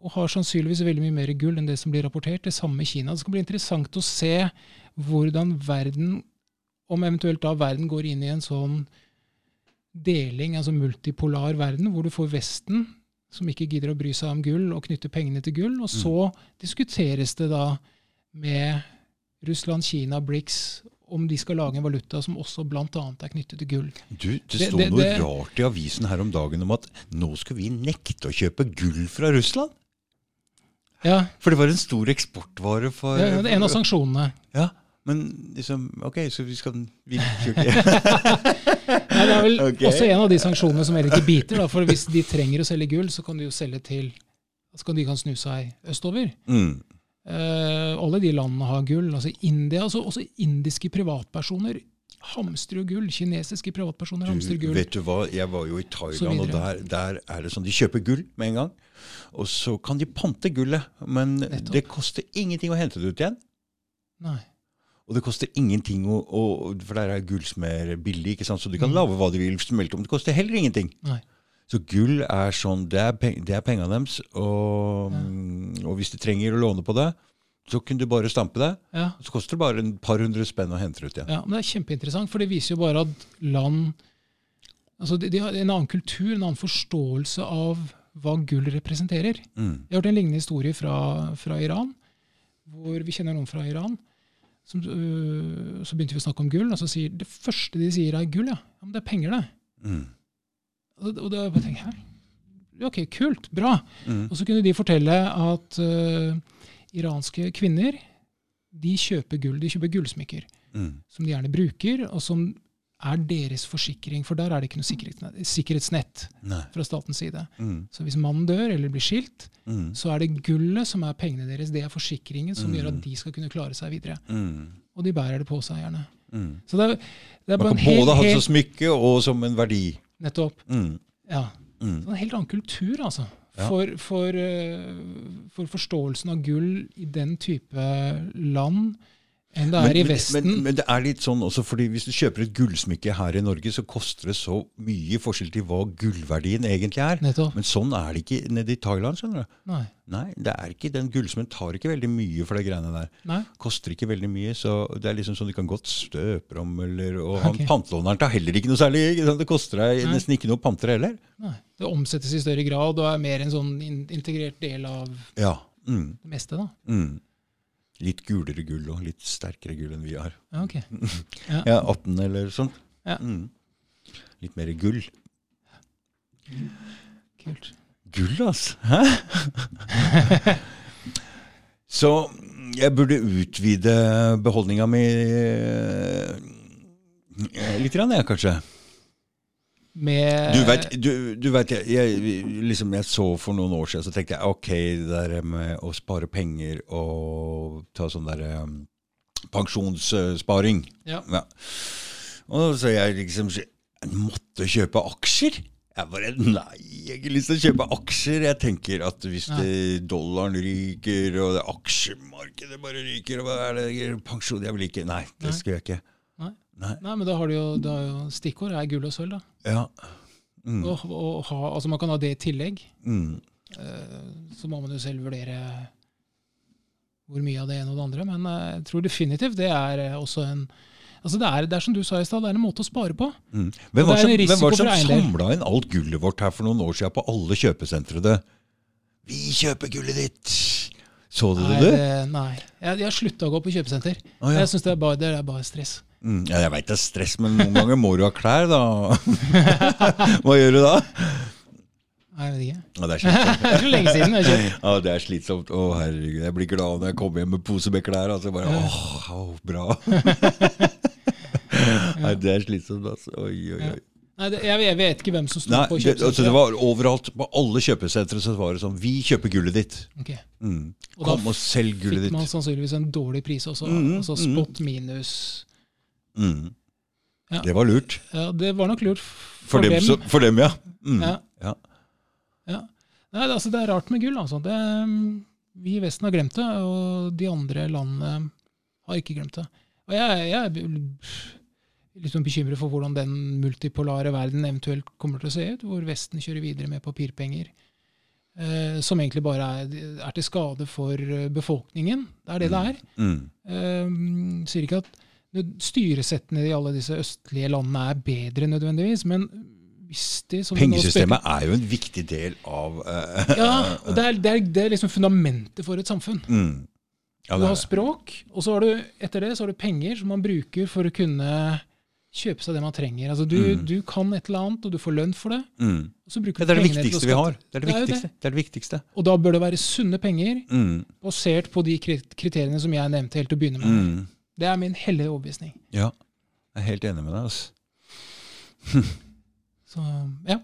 Og har sannsynligvis veldig mye mer gull enn det som blir rapportert. Det samme Kina. Det skal bli interessant å se hvordan verden, om eventuelt da verden går inn i en sånn deling, altså multipolar verden, hvor du får Vesten, som ikke gidder å bry seg om gull, og knytter pengene til gull. Og så diskuteres det da med Russland, Kina, BRICS, om de skal lage en valuta som også bl.a. er knyttet til gull. Du, det Det- står det- noe det- rart i avisen her om dagen om at nå skal vi nekte å kjøpe gull fra Russland. Ja, For det var en stor eksportvare for ja, det er en av sanksjonene. Ja, men liksom Ok, så vi skal vi Nei, det er vel okay. også en av de sanksjonene som heller ikke biter. Da, for hvis de trenger å selge gull, så kan de jo selge til så kan de kan snu seg østover. mm. Eh, alle de landene har gull. altså India, altså Også indiske privatpersoner hamstrer gull. Kinesiske privatpersoner hamstrer gull. vet du hva, jeg var jo i Thailand, og der, der er det sånn de kjøper gull med en gang. Og så kan de pante gullet, men Nettopp. det koster ingenting å hente det ut igjen. Nei. Og det koster ingenting å, å For der er gull som er billig, ikke sant? så du kan Mm. lage hva du vil. smelte om. Det koster heller ingenting. Nei. Så gull er sånn, det er, peng, det er pengene deres. Og, Ja. og hvis de trenger å låne på det, så kunne du bare stampe det. Ja, Så koster det bare en par hundre spenn å hente det ut igjen. ja, men Det er kjempeinteressant, for det viser jo bare at land altså de, de har en annen kultur, en annen forståelse av hva gull representerer. Mm. Jeg har hørt en lignende historie fra, fra Iran, hvor vi kjenner noen fra Iran. Som, øh, så begynte vi å snakke om gull, og så sier det første de sier, er gull. Ja, ja men det er penger, det. Mm. Og, da tenker jeg, ok, kult, bra. Mm. Og så kunne de fortelle at uh, iranske kvinner de kjøper gull, de kjøper gullsmykker. Mm. som de gjerne bruker, og som er deres forsikring. For der er det ikke noe sikkerhetsnett, sikkerhetsnett fra statens side. Mm. Så hvis mannen dør eller blir skilt, Mm. så er det gullet som er pengene deres. Det er forsikringen som Mm. gjør at de skal kunne klare seg videre. Mm. Og de bærer det på seg gjerne. Mm. Så det er, det er Man bare kan hel, både ha det som smykke og som en verdi. Nettopp. Mm. Ja. Mm. Så en helt annen kultur, altså. Ja. For, for, eh, for forståelsen av gull i den type land enn det er i Vesten. Men, men det er litt sånn også, fordi hvis du kjøper et gullsmykke her i Norge, så koster det så mye forskjell til hva gullverdien egentlig er. Nettopp. Men sånn er det ikke nede i Thailand. skjønner du. Nei. Nei, det er ikke, Den gullsmeden tar ikke veldig mye for de greiene der. Nei. Koster ikke veldig mye, så det er liksom sånn du kan godt støpe om. Eller, og han Ok. pantelåneren tar heller ikke noe særlig. Ikke sant? Det koster deg Nei. nesten ikke noe panter heller. Nei. Det omsettes i større grad og er mer en sånn integrert del av Ja. Mm. det meste. da. Mm. Litt gulere gull og litt sterkere gull enn vi har. Ja, ok. Ja, 18 eller sånt. Ja. Mm. Litt mer gull. Kult. Gull, altså. Hæ? Så jeg burde utvide beholdninga mi eh, litt, jeg, kanskje. Med Du vet, du, du vet jeg, jeg, liksom jeg så for noen år siden, så tenkte jeg ok, det der med å spare penger og ta sånn der um, pensjonssparing Ja. ja. Og så jeg liksom jeg måtte kjøpe aksjer. Jeg bare Nei, jeg har ikke lyst til å kjøpe aksjer. Jeg tenker at hvis dollaren ryker, og det aksjemarkedet bare ryker, og hva er det pensjon Jeg vil ikke Nei, det skulle skal jeg ikke. Nei. Nei. Men da har du jo, da er jo stikkord er gull og sølv. da. Ja. Mm. Og, og ha, altså Man kan ha det i tillegg. Mm. Eh, Så må man jo selv vurdere hvor mye av det ene og det andre. Men eh, jeg tror definitivt det er eh, også en Altså det er, det er som du sa i stad, det er en måte å spare på. Mm. Hvem var som, hvem var det som samla inn alt gullet vårt her for noen år siden på alle kjøpesentrene? Vi kjøper gullet ditt! Så du det, nei. Jeg, jeg har slutta å gå på kjøpesenter. Ah, ja. Jeg synes det det er bare stress. Mm, ja, jeg veit det er stress, men noen ganger må du ha klær, da. Hva gjør du da? Jeg vet ikke. Ja, det er slitsomt. Det er så lenge siden. Jeg har. Ja, det er slitsomt. Å, herregud. Jeg blir glad når jeg kommer hjem med pose med klær. Altså bare, åh, åh, bra. Nei, det er slitsomt, altså. Oi, oi, oi. Nei, det, jeg, jeg vet ikke hvem som sto på det, altså, det var overalt, på alle kjøpesentre så var det sånn Vi kjøper gullet ditt. Okay. Mm. Og da Kom og selg gullet Fikk man sannsynligvis en dårlig pris også. Mhm, altså mhm. spot minus Mm. Ja. Det var lurt. Ja, det var nok lurt for, For, dem, dem. så, for dem, ja. Mm. Ja. Ja. Nei, det, altså, det er rart med gull. Altså. Det, mm, vi i Vesten har glemt det, og de andre landene har ikke glemt det. Og jeg, jeg er litt sånn bekymret for hvordan den multipolare verden eventuelt kommer til å se ut, hvor Vesten kjører videre med papirpenger. Eh, som egentlig bare er, er til skade for eh, befolkningen. Det er det det er. Mm. Eh, sier ikke at styresettene i alle disse østlige landene er bedre nødvendigvis, men hvis de Pengesystemet er jo en viktig del av uh, Ja, og det er, det, er, det er liksom fundamentet for et samfunn. mm. ja, Du har språk, og så har du etter det så har du penger som man bruker for å kunne kjøpe seg det man trenger. Altså du, Mm. du kan et eller annet, og du får lønn for det. Mm. det er det viktigste vi har. Det er det Det er viktigste. Det er det viktigste. Og da bør det være sunne penger, Mm. basert på de kriteriene som jeg nevnte helt til å begynne med. Det er min hellige overbevisning. Ja, jeg er helt enig med deg. Altså. Så ja.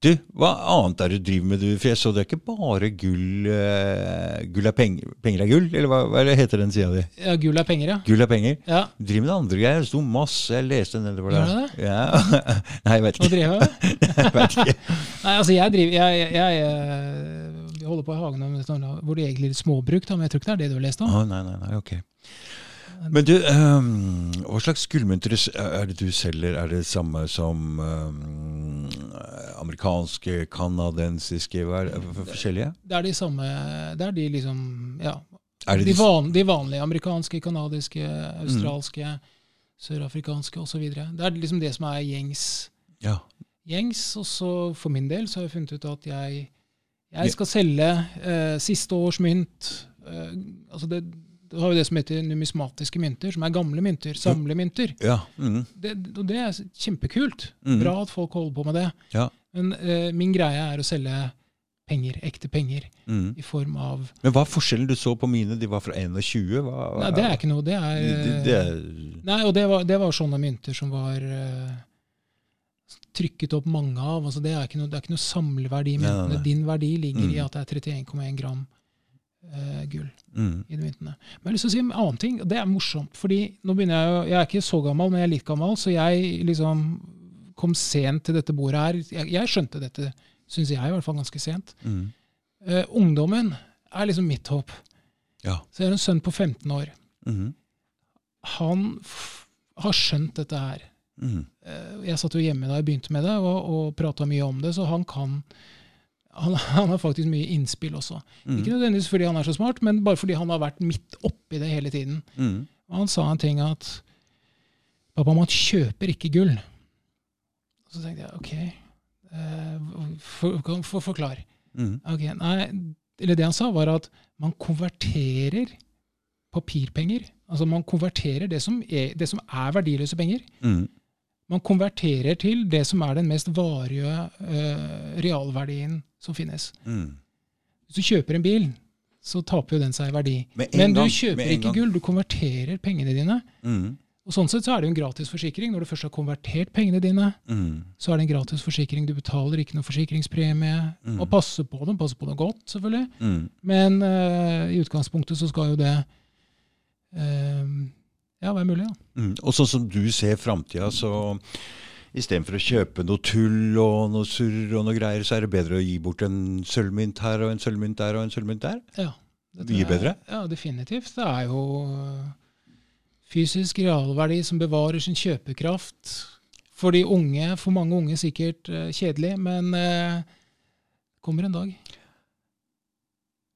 Du, hva annet er det du driver med, du? For jeg så det er ikke bare gull uh, Gull er penger, penger er gull? Eller hva, hva er heter den sida di? ja, gull er penger, ja. Gull er penger? ja. Du driver med det andre greier. Det sto masse. Jeg leste nedover Gjør du det Ja. Nei, jeg vet Hva ikke. driver jeg med? Jeg vet ikke. Nei, altså jeg driver jeg, jeg, jeg, jeg holder på i hagen hvor det egentlig er litt småbruk, da, men jeg tror ikke det er det du har lest om. Oh, nei, nei, nei, ok. Men du, um, hva slags gullmynter er det du selger? Er det samme som um, amerikanske, kanadensiske, hva er det, for- for- forskjellige? Det er de samme Det er de liksom Ja. Er det De, de, van, de vanlige amerikanske, kanadiske, australske, sørafrikanske osv. Det er liksom det som er gjengs. ja. gjengs. Og så for min del så har jeg funnet ut at jeg, jeg skal selge eh, siste års mynt. Eh, altså det, du har jo det som heter numismatiske mynter, som er gamle mynter. Samlemynter. Ja. Mm, Det, og det er kjempekult. Mm. Bra at folk holder på med det. ja. Men eh, min greie er å selge penger, ekte penger, Mm. i form av Men hva er forskjellen du så på mine? De var fra 21? Hva, hva, Nei, det er ikke noe. Det er, det, det er Nei, og det var, det var sånne mynter som var uh, trykket opp mange av. Altså, det, er ikke noe, det er ikke noe samleverdi i myntene. Din verdi ligger i Mm. at det er 31,1 gram eh, gull mm. i de myntene. Men jeg har lyst til å si en annen ting. og Det er morsomt. fordi nå begynner Jeg jo, jeg er ikke så gammel, men jeg er litt gammel, så jeg liksom kom sent til dette bordet her. Jeg, jeg skjønte dette, syns jeg i hvert fall, ganske sent. Mm. Eh, ungdommen er liksom mitt håp. Ja. Så jeg har en sønn på 15 år. Mm. Han har skjønt dette her. Mm. Eh, Jeg satt jo hjemme da jeg begynte med det, og, og prata mye om det, så han kan han, han har faktisk mye innspill også. Mm. Ikke nødvendigvis fordi han er så smart, men bare fordi han har vært midt oppi det hele tiden. Mm. Han sa en ting at Pappa, man kjøper ikke gull. Og så tenkte jeg OK, eh, for, for, for, forklar. Mm. Okay, nei, eller det han sa, var at man konverterer papirpenger. Altså man konverterer det som er, det som er verdiløse penger. Mm. Man konverterer til det som er den mest varige uh, realverdien som finnes. Mm. Hvis du kjøper en bil, så taper jo den seg i verdi. Men du kjøper ikke gull, du konverterer pengene dine. Mm. Og Sånn sett så er det jo en gratis forsikring. Når du først har konvertert pengene dine, Mm. så er det en gratis forsikring. Du betaler ikke noe forsikringspremie. Mm. Og passer på dem, passer på dem godt, selvfølgelig. Mm. Men uh, i utgangspunktet så skal jo det eh, ja, være mulig. da. Mm. Og sånn som du ser framtida, så istedenfor å kjøpe noe tull og noe surr og noe greier, så er det bedre å gi bort en sølvmynt her og en sølvmynt der og en sølvmynt der? Ja, er- bedre? Ja, definitivt. Det er jo eh, fysisk realverdi som bevarer sin kjøpekraft. For de unge, for mange unge sikkert eh, kjedelig, men eh, kommer en dag.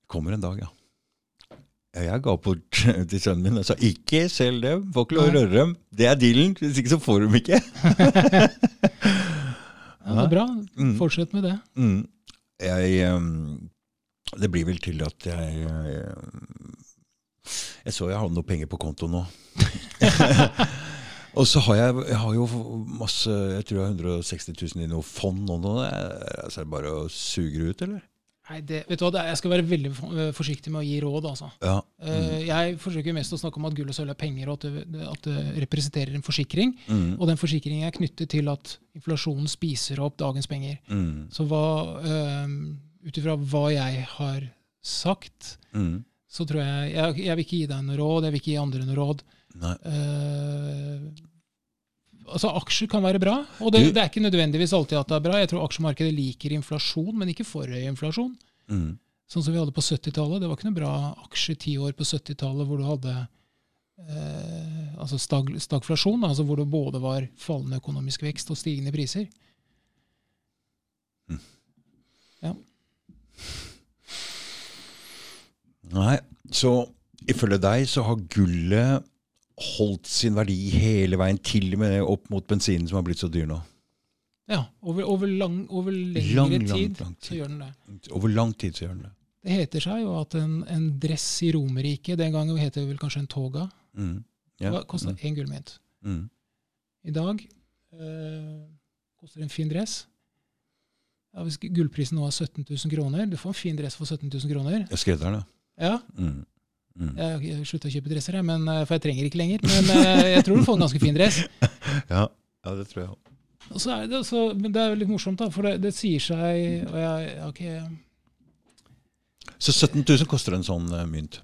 Kommer en dag, ja. Jeg ga bort til sønnen min og sa ikke selg dem, får ikke lov å røre dem. Det er dealen, hvis ikke så får du dem ikke. Ja, det er bra. Mm. Fortsett med det. Mm. Jeg ehm, Det blir vel til at jeg Jeg, Jeg så jeg hadde noe penger på konto nå. Og så har jeg, jeg har jo masse Jeg tror jeg har 160 000 i noe fond nå. Altså, er det bare å suge det ut, eller? Nei, det, vet du hva, Jeg skal være veldig eh, forsiktig med å gi råd. altså. Ja. Mm. Jeg forsøker mest å snakke om at gull og sølv er penger, og at det, at det representerer en forsikring. Mm. Og den forsikringen er knyttet til at inflasjonen spiser opp dagens penger. Mm. Så um, ut ifra hva jeg har sagt, Mm. så tror jeg, jeg Jeg vil ikke gi deg noe råd, jeg vil ikke gi andre noe råd. Nei. Eh, altså Aksjer kan være bra, og det, det er ikke nødvendigvis alltid at det er bra. Jeg tror aksjemarkedet liker inflasjon, men ikke for høy inflasjon. Mm. Sånn som vi hadde på 70-tallet. Det var ikke noe bra aksje ti år på 70-tallet hvor du hadde eh, altså stag, stagflasjon, altså hvor det både var fallende økonomisk vekst og stigende priser. Nei, så ifølge deg så har gullet holdt sin verdi hele veien, til og med opp mot bensinen som har blitt så dyr nå. Ja, over, over, lang, over lengre Lang, lang, tid, lang tid. så gjør den det. Over lang tid så gjør den det. Det heter seg jo at en, en dress i Romerike Den gangen het det vel kanskje en toga. Mm. Ja. Det kosta én gullmynt? Mm. I dag øh, koster en fin dress ja, Hvis gullprisen nå er 17 000 kroner Du får en fin dress for 17 000 kroner. Der, da. Ja, Mm. Mm. jeg slutta å kjøpe dresser, jeg, men, eh, for jeg trenger ikke lenger. Men eh, jeg tror du får en ganske fin dress. Ja. ja, det tror jeg òg. Det, så, det er jo litt morsomt, da, for det, det sier seg og jeg, okay. Så 17 000 koster en sånn eh, mynt.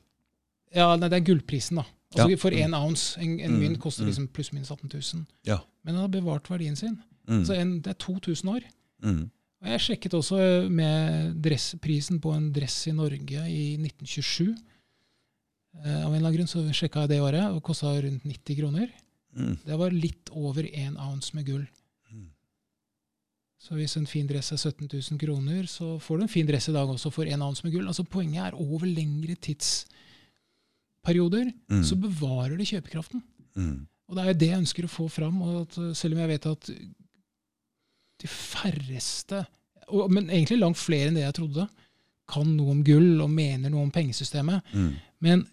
Ja, nei, det er gullprisen, da. Altså, Ja. For én ounce, en, en Mm, mynt koster mm. liksom pluss-minus 18 000. Ja. Men den har bevart verdien sin. Mm. Så en, det er 2000 år. Mm. Og jeg sjekket også med dressprisen på en dress i Norge i 1927. Eh, av en eller annen grunn så sjekka jeg det året, og kosta rundt 90 kroner. Mm. Det var litt over én ounce med gull. Mm. Så hvis en fin dress er 17 000 kroner, så får du en fin dress i dag også for én ounce med gull. Altså Poenget er over lengre tidsperioder Mm. så bevarer det kjøpekraften. Mm. Og det er jo det jeg ønsker å få fram. Og at, uh, selv om jeg vet at de færreste, og, men egentlig langt flere enn det jeg trodde, kan noe om gull og mener noe om pengesystemet. Mm. Men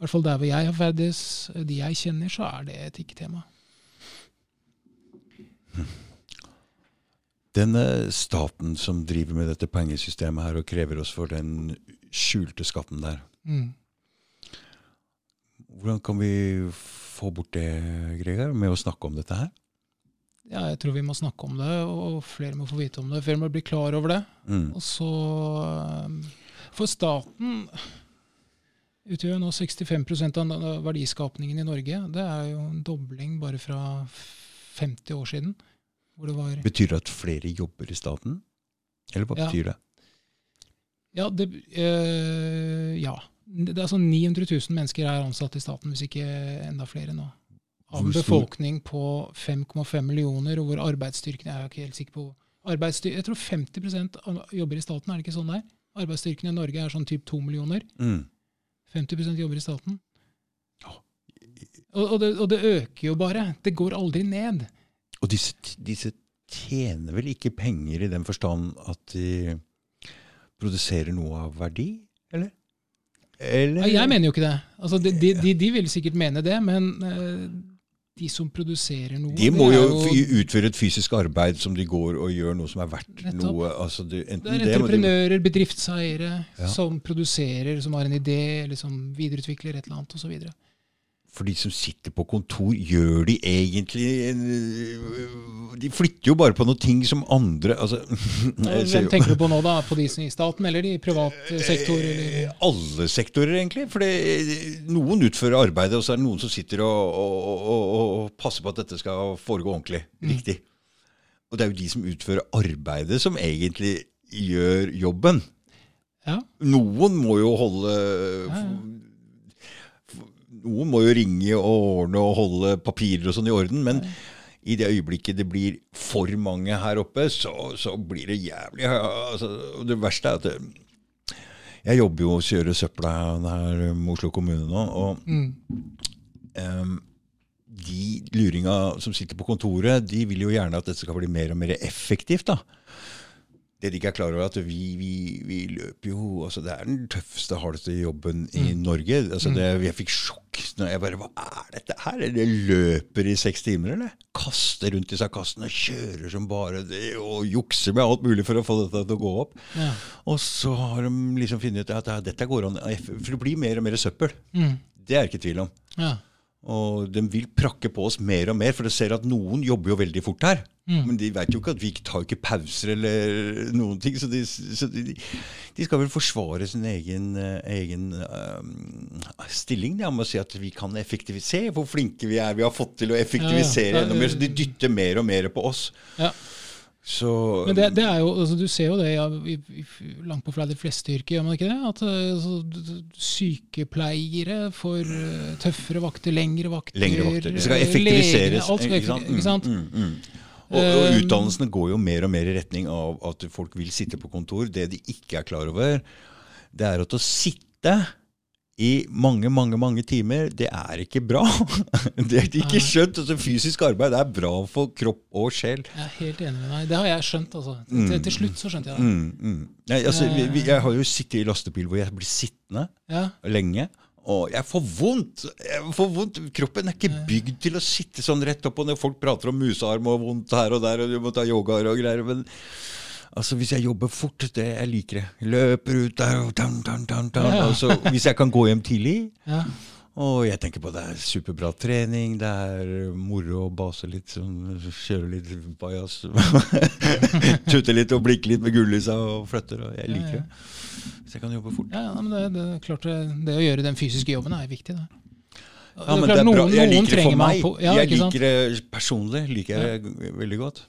i hvert fall der hvor jeg har ferdes, de jeg kjenner, så er det et ikke-tema. Denne staten som driver med dette pengesystemet her og krever oss for den skjulte skatten der, Mm. hvordan kan vi få bort det, Gregar, med å snakke om dette her? Ja, jeg tror vi må snakke om det, og flere må få vite om det. Flere må bli klar over det. Mm. Og så um, For staten utgjør nå 65% av verdiskapningen i Norge. Det er jo en dobling bare fra 50 år siden. Hvor det var Betyr det at flere jobber i staten? Eller hva Ja. betyr det? Ja, det, øh, ja. Det er sånn 900 000 mennesker er ansatt i staten, hvis ikke enda flere nå. Av en befolkning på 5,5 millioner, og hvor arbeidsstyrken Jeg er ikke helt sikker på Jeg tror 50% jobber i staten, er det ikke sånn der? Arbeidsstyrken i Norge er sånn typ 2 millioner. Mm. 50% jobber i staten. Og, og, det, og det øker jo bare. Det går aldri ned. Og disse, disse tjener vel ikke penger i den forstand at de produserer noe av verdi, eller? Eller Ja, jeg mener jo ikke det. Altså, de, de, de, de vil sikkert mene det, men eh, de som produserer noe De må jo, jo utføre et fysisk arbeid som de går og gjør noe som er verdt Nettopp. noe. Altså, det, Det er det, de- entreprenører, bedriftseiere, Ja. som produserer, som har en idé, eller som videreutvikler et eller annet osv. For de som sitter på kontor, gjør de egentlig en- De flytter jo bare på noen ting som andre altså, Hvem tenker du på nå, da? På de som i staten, eller i privat eh, sektor? Eller? Alle sektorer, egentlig. For noen utfører arbeidet, og så er det noen som sitter og, og, og, og passer på at dette skal foregå ordentlig. Riktig. Og det er jo de som utfører arbeidet, som egentlig gjør jobben. Ja. Noen må jo holde Ja, ja. Noen må jo ringe og ordne og holde papirer og sånn i orden. Men i det øyeblikket det blir for mange her oppe, så, så blir det jævlig altså, Det verste er at det, jeg jobber jo og kjører søpla her med Oslo kommune nå. og Mm. um, de luringa som sitter på kontoret, de vil jo gjerne at dette skal bli mer og mer effektivt. da. Det de ikke er klar over, er at vi, vi, vi løper jo altså Det er den tøffeste, hardeste jobben i Norge. altså det, Jeg fikk sjokk når jeg bare Hva er dette her? Det løper i seks timer, eller? Kaster rundt i seg kassen og kjører som bare det, og jukser med alt mulig for å få dette til å gå opp. Ja. Og så har de liksom funnet ut at dette går an, for det blir mer og mer søppel. Mm. Det er ikke tvil om. Ja. Og de vil prakke på oss mer og mer, for de ser at noen jobber jo veldig fort her. Mm. Men de vet jo ikke at vi tar ikke pauser eller noen ting. Så de, så de, de skal vel forsvare sin egen, eh, egen eh, stilling ja, med å si at vi kan effektivisere. Hvor flinke vi er. Vi har fått til å effektivisere Ja, ja. enda mer. Så de dytter mer og mer på oss. Ja. Så Men det, det er jo, altså, du ser jo det ja, i, i, langt på flere de fleste yrker, gjør man ikke det? At eh, altså, sykepleiere får eh, tøffere vakter, lengre vakter. lengre vakter. Det skal eh, effektiviseres. legene, alt skal effektiviseres, ikke sant? Mm, mm, mm. Og, og Um, utdannelsene går jo mer og mer i retning av at folk vil sitte på kontor. Det de ikke er klar over, det er at å sitte i mange, mange mange timer, det er ikke bra. Det er ikke skjønt. Altså, fysisk arbeid er bra for kropp og sjel. Jeg er helt enig med deg. Det har jeg skjønt. altså. Mm. Til, til slutt så skjønte jeg det. Mm, mm. Nei, altså, vi, vi, jeg har jo sittet i lastebil hvor jeg blir sittende Ja, lenge. Og jeg får vondt. Jeg får vondt. Kroppen er ikke bygd til å sitte sånn rett opp. Og når folk prater om musearm og vondt her og der, og du må ta yoga og greier men altså Hvis jeg jobber fort, det jeg liker det. Løper ut der og dun, dun, dun. Ja. altså, Hvis jeg kan gå hjem tidlig ja. og jeg tenker på det er superbra trening, det er moro å base litt, sånn, kjøre litt bajas. Tute litt og blikke litt med gullysa og flytter. Og jeg liker det. Hvis jeg kan jobbe fort. ja, ja men det, det klart det, det å gjøre den fysiske jobben er viktig. Det. Ja, men det er bra. Jeg liker det for meg. ja, jeg liker det personlig. liker jeg det veldig godt.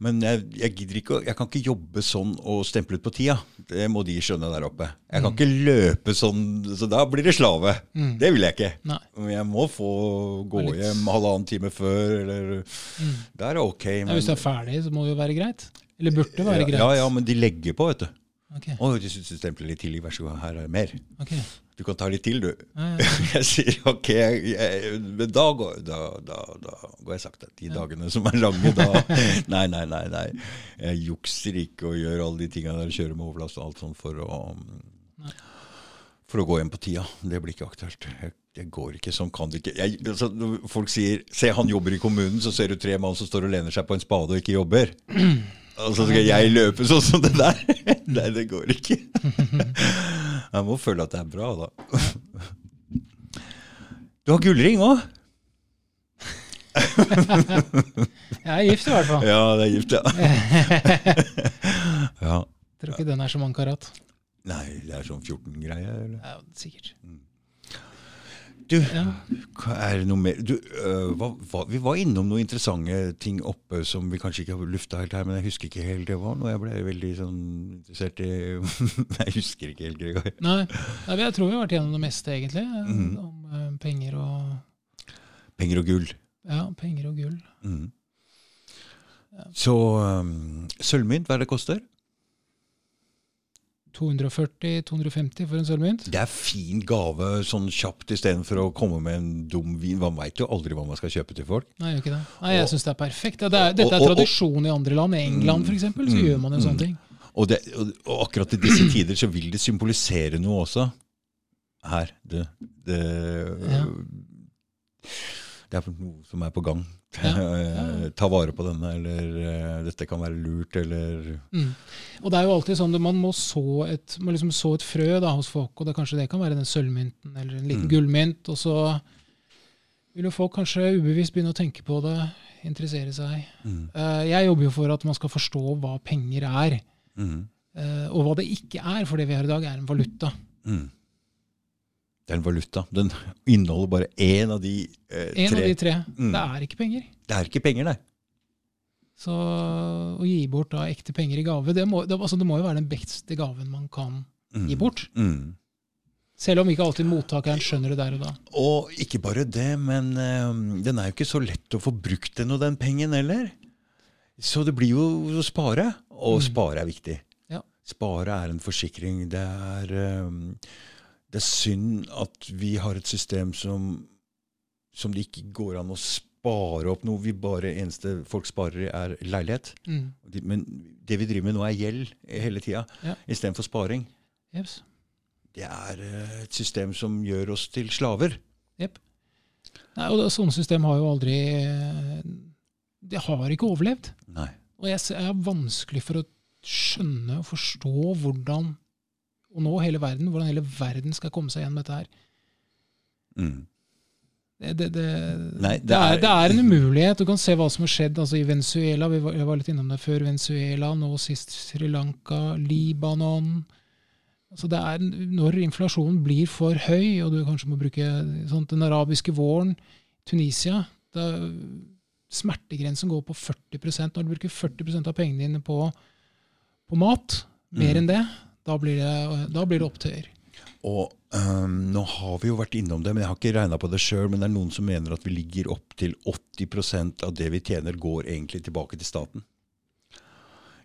Men jeg, jeg gidder ikke, jeg kan ikke jobbe sånn og stemple ut på tida. Det må de skjønne der oppe. Jeg kan ikke løpe sånn, så da blir det slave. Mm. Det vil jeg ikke. Nei. Men jeg må få gå er litt- hjem halvannen time før, eller er det ok. Ja, hvis du er ferdig, så må det jo være greit. Eller burde det være greit. Ja, ja, men de legger på, vet du. Ok, Å, du syns du stempler litt tidlig, vær så god, her er det mer. Okay. Du kan ta litt til, du. Ja, ja. Jeg sier ok, jeg, men da går, da, da, da går jeg sakte. De dagene som er lange, da Nei, nei, nei. nei. Jeg jukser ikke og gjør alle de tingene der, kjører med overlast og alt sånt for å Nei. for å gå hjem på tida. Det blir ikke aktuelt. Jeg, jeg går ikke sånn, kan det ikke. Jeg, altså, folk sier 'se han jobber i kommunen', så ser du tre mann som står og lener seg på en spade og ikke jobber. Og så skal jeg løpe sånn som det der. Nei, det går ikke. Jeg må føle at det er bra, da. Du har gullring òg? Jeg er gift i hvert fall. Ja, det er gift, ja. ja. Tror ikke den er så mange karat. Nei, det er sånn 14-greie, eller? Ja, sikkert. Du, Ja. er det noe mer du, øh, hva, hva, Vi var innom noen interessante ting oppe som vi kanskje ikke har lufta helt her, men jeg husker ikke helt det var noe. Jeg ble veldig sånn interessert i Jeg husker ikke helt, Gregor. Nei, Nei, jeg tror vi har vært gjennom det meste, egentlig. Mm. Om eh, penger og Penger og gull. Ja, penger og gull. Mhm. Så um, sølvmynt, hva er det koster? 240-250 for en sølvmynt. Det er fin gave sånn kjapt istedenfor å komme med en dum vin. Man veit jo aldri hva man skal kjøpe til folk. Nei, ikke det. Nei, jeg syns det er perfekt. Det er, dette er tradisjon i andre land. I England f.eks. så Mm, gjør man jo mm. sånne ting. Og, det, og, og akkurat i disse tider så vil det symbolisere noe også. Her. Det, det, Ja. det er noe som er på gang. Ja, ja. Ta vare på denne, eller eh, dette kan være lurt, eller Mm. Og det er jo alltid sånn at man må så et, må liksom så et frø da, hos folk, og det, kanskje det kan være den sølvmynten eller en liten Mm. gullmynt. Og så vil jo folk kanskje ubevisst begynne å tenke på det, interessere seg. mm, Eh, Jeg jobber jo for at man skal forstå hva penger er, mm, eh, og hva det ikke er. For det vi har i dag, er en valuta. mm. Det er en valuta. Den inneholder bare én av de eh, En tre. av de tre. Mm. Det er ikke penger. Det er ikke penger, nei. Så å gi bort da ekte penger i gave, det må, det, altså, det må jo være den beste gaven man kan Mm. gi bort. Mm. Selv om ikke alltid mottakeren skjønner det der og da. Og ikke bare det, men eh, den er jo ikke så lett å få brukt ennå, den pengen heller. Så det blir jo å spare, og Mm. spare er viktig. Ja. Spare er en forsikring. Det er, eh, det er synd at vi har et system som, som det ikke går an å spare opp noe. Vi bare, eneste folk sparer i, er leilighet. Mm. Men det vi driver med nå, er gjeld hele tida, Ja. istedenfor sparing. Yes. Det er eh, et system som gjør oss til slaver. Yep. Nei, og det, sånne system har jo aldri eh, Det har ikke overlevd. Nei. Og jeg, jeg er vanskelig for å skjønne og forstå hvordan Og nå hele verden, hvordan hele verden skal komme seg gjennom dette her. Mm. Det, det, det, Nei, det, det er, det er en umulighet. Du kan se hva som har skjedd altså i Venezuela. Vi var, jeg var litt innom det før. Venezuela, nå sist Sri Lanka, Libanon. Altså det er, når inflasjonen blir for høy, og du kanskje må bruke sånn, den arabiske våren, Tunisia da, Smertegrensen går på 40 Når du bruker 40% av pengene dine på, på mat, mer Mm. enn det, da blir det, da blir det opptøyer. Og um, nå har vi jo vært innom det, men jeg har ikke regna på det sjøl. Men det er noen som mener at vi ligger opp til 80% av det vi tjener, går egentlig tilbake til staten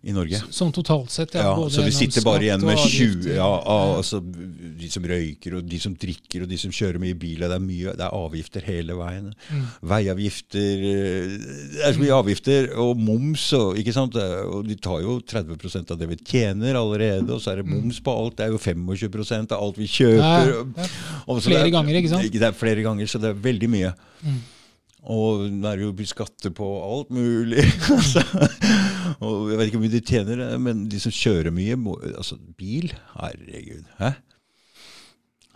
i Norge. Sånn totalt sett. Ja, både så vi sitter bare igjen med 20 ja, altså, De som røyker, og de som drikker, og de som kjører mye bil. Det er mye, det er avgifter hele veien. Mm. Veiavgifter eh, Det er så mye avgifter, og moms. Og, ikke sant? Og de tar jo 30% av det vi tjener allerede, og så er det moms på alt. Det er jo 25% av alt vi kjøper. Ja, så flere er- ganger, ikke sant? Det er flere ganger, så det er veldig mye. Mm. Og nå er det jo skatter på alt mulig. altså. og jeg vet ikke hvor mye de tjener, men de som kjører mye må, Altså, bil Herregud. Hæ?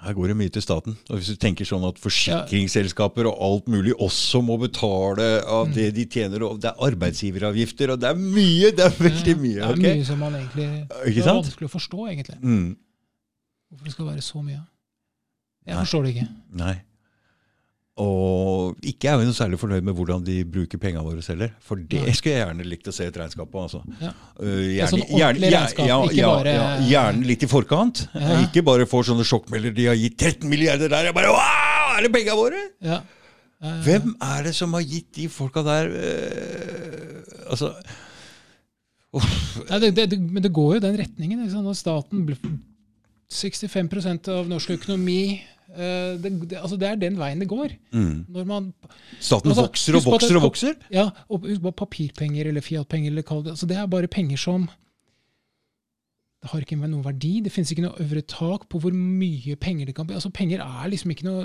Her går det mye til staten. Og hvis du tenker sånn at forsikringsselskaper og alt mulig også må betale av Mm. det de tjener, og det er arbeidsgiveravgifter, og det er mye! Det er veldig mye. Det er mye som man egentlig Ikke Det er vanskelig å forstå, egentlig. Mm. Hvorfor det skal være så mye. Jeg Nei. forstår det ikke. Nei. Og ikke er vi noe særlig fornøyd med hvordan de bruker pengene våre heller. For det skulle jeg gjerne likt å se et regnskap på. altså. Ja. Uh, er sånn ordentlig regnskap, ja, ikke ja, bare- ja, gjerne litt i forkant. Ja. Ikke bare får sånne sjokkmelder. De har gitt 13 milliarder der. Jeg bare Wow! Er det pengene våre? Ja. Eh, Hvem er det som har gitt de folka der uh, Altså Nei, det, det, men det går jo den retningen. Liksom. Når staten blir 65% av norsk økonomi eh, det, det, altså det er den veien det går. mm. Når man, Staten Altså, vokser og vokser og vokser. ja, og husk på papirpenger eller fiatpenger, eller det, altså det er bare penger som Det har ikke noen verdi. Det finnes ikke noe øvre tak på hvor mye penger det kan bli. Altså Penger er liksom ikke noe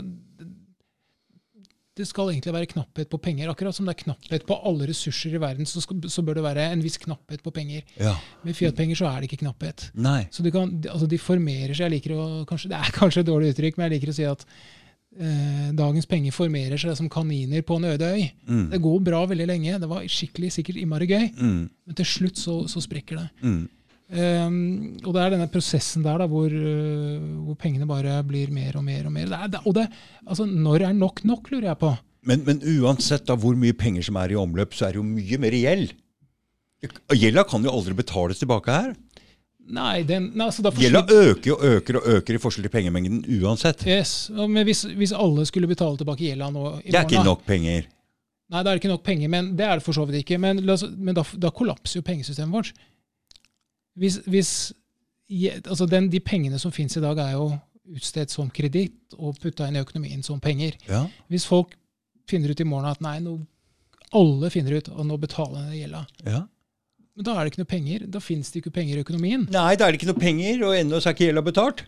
det skal egentlig være knapphet på penger. Akkurat som det er knapphet på alle ressurser i verden, så, skal, så bør det være en viss knapphet på penger. Ja. Med Fiat-penger så er det ikke knapphet. Nei. Så kan, altså de formerer seg. Jeg liker å, kanskje, det er kanskje et dårlig uttrykk, men jeg liker å si at eh, dagens penger formerer seg som kaniner på en øde øy. Mm. Det går bra veldig lenge. Det var skikkelig sikkert innmari gøy, Mm. men til slutt så, så sprekker det. Mm. Um, og det er denne prosessen der da, hvor, uh, hvor pengene bare blir mer og mer og mer. Det er, det, og det, altså, når er nok nok, lurer jeg på. Men, men uansett da hvor mye penger som er i omløp, så er det jo mye mer gjeld. Gjelda kan jo aldri betales tilbake her. Nei, den, nei altså, Gjelda øker og øker og øker i forskjell til pengemengden uansett. Yes, men hvis, hvis alle skulle betale tilbake gjelda nå i Det er morgen, ikke nok penger. Nei, det er ikke nok penger, men det er det for så vidt ikke. Men, men da, da kollapser jo pengesystemet vårt. Hvis, hvis altså den, De pengene som finnes i dag, er jo utstedt som kreditt og putta inn i økonomien som penger. Ja. Hvis folk finner ut i morgen at nei, nå, alle finner ut at nå betaler den gjelda, ja. men da er det ikke noe penger. Da finnes det ikke penger i økonomien. Nei, da er det ikke noe penger, og ennå er ikke gjelda betalt.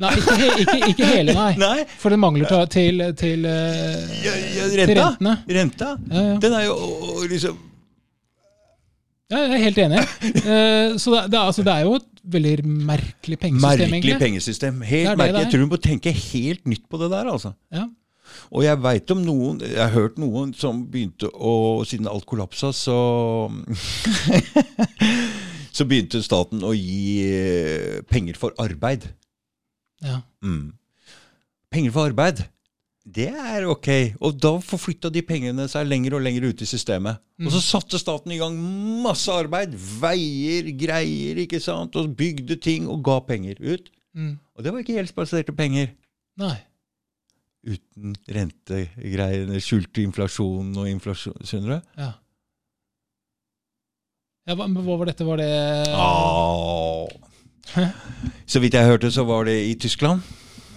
Nei, ikke, he, ikke, ikke hele, nei. Nei. For det mangler til, til, eh, ja, til renta. rentene. Renta. Ja, ja. Den er jo liksom Ja, jeg er helt enig. Eh, så det, det, er, altså, det er jo et veldig merkelig pengesystem, Merkelig egentlig. pengesystem. Helt er merkelig. Jeg tror du må tenke helt nytt på det der, altså. Ja. Og jeg veit om noen Jeg har hørt noen som begynte å Siden alt kollapsa, så Så begynte staten å gi eh, penger for arbeid. Ja. Mm. Penger for arbeid, det er ok. Og da forflytta de pengene seg lenger og lenger ut i systemet. Og så satte staten i gang masse arbeid. Veier, greier, ikke sant. Og bygde ting og ga penger ut. Mm. Og det var ikke gjeldsbaserte penger. Nei. Uten rentegreiene, skjulte inflasjon og inflasjon Skjønner du? Ja. ja men hva var dette? Var det Åh. Så vidt jeg hørte, så var det i Tyskland.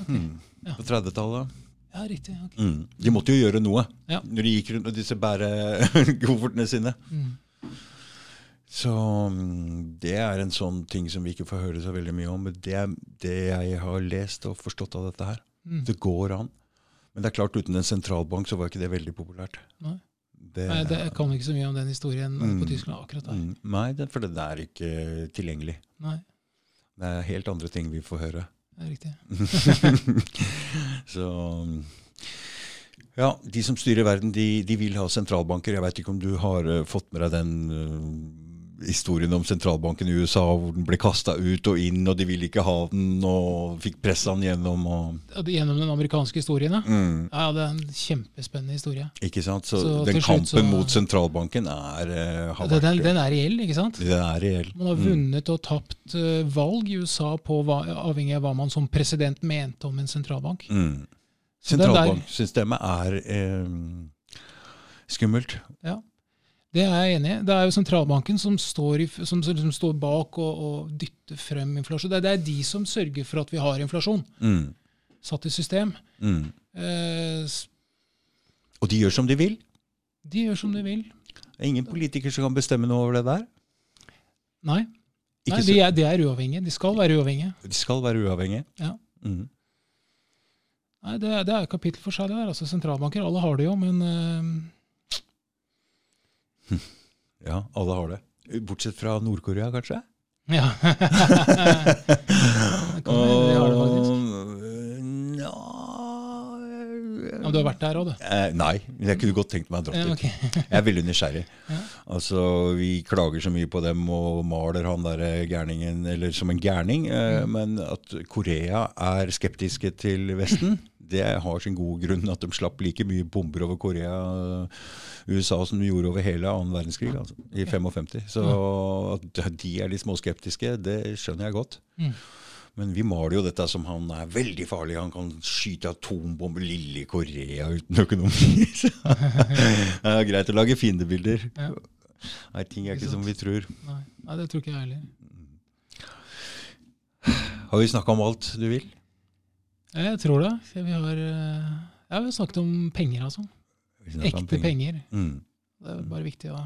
Hmm. Ja. På 30-tallet. Ja, riktig. Okay. Mm. De måtte jo gjøre noe Ja. når de gikk rundt med disse bærekoffertene sine. Mm. Så mm, det er en sånn ting som vi ikke får høre så veldig mye om. Men det det jeg har lest og forstått av dette her. Mm. Det går an. Men det er klart, uten en sentralbank så var ikke det veldig populært. Nei. Det, Nei, det, jeg kan ikke så mye om den historien Mm. på Tyskland akkurat der. Mm, Nei, det, for den er ikke tilgjengelig. Nei, Det er helt andre ting vi får høre. Det er riktig. Så Ja, de som styrer verden, de, de vil ha sentralbanker. Jeg veit ikke om du har uh, fått med deg den eh, historien om sentralbanken i USA, hvor den ble kasta ut og inn, og de ville ikke ha den, og fikk pressa den gjennom og Gjennom den amerikanske historien, ja. mm, Ja, det er en kjempespennende historie. Ikke sant? Så, Så den kampen så- mot sentralbanken er eh, har Den, den, vært den er reell, ikke sant? Den er reell. Man har Mm. vunnet og tapt eh, valg i USA på avhengig av hva man som president mente om en sentralbank. Mm. Sentralbanksystemet er eh, skummelt. Det er jeg enig i. Det er jo sentralbanken som står, i, som, som står bak og, og dytter frem inflasjon. Det er, det er de som sørger for at vi har inflasjon, Mm. satt i system. Mm. Eh, Og de gjør som de vil. de gjør som de vil. Det er ingen politiker som kan bestemme noe over det der. Nei, Nei de, er, de er uavhengige. De skal være uavhengige. De skal være uavhengige. Ja. Mm. Nei, det, det er et kapittel for seg, det der. Altså, sentralbanker, alle har det jo, men eh, Ja, alle har det. Bortsett fra Nord-Korea, kanskje? Ja. Ja, men du har vært der òg, du. Eh, nei, men jeg kunne godt tenkt meg å dra dit. Jeg er veldig nysgjerrig. Ja. Altså, Vi klager så mye på dem og maler han der gærningen eller som en gærning. eh, Mm. Men at Korea er skeptiske til Vesten, det har sin gode grunn. At de slapp like mye bomber over Korea, USA, som de gjorde over hele annen verdenskrig altså, i 55. Så at de er litt småskeptiske, det skjønner jeg godt. Mm. Men vi maler jo dette som han er veldig farlig. Han kan skyte atombomber lille Korea uten økonomi. Det er greit å lage fiendebilder. Ja. Nei, ting er Ikke ikke som vi tror. Nei, nei, det tror ikke jeg heller. Har vi snakka om alt du vil? Jeg tror det. Vi har, eh, ja, vi har snakket om penger, altså. Ekte penger. Mm. Det er bare viktig å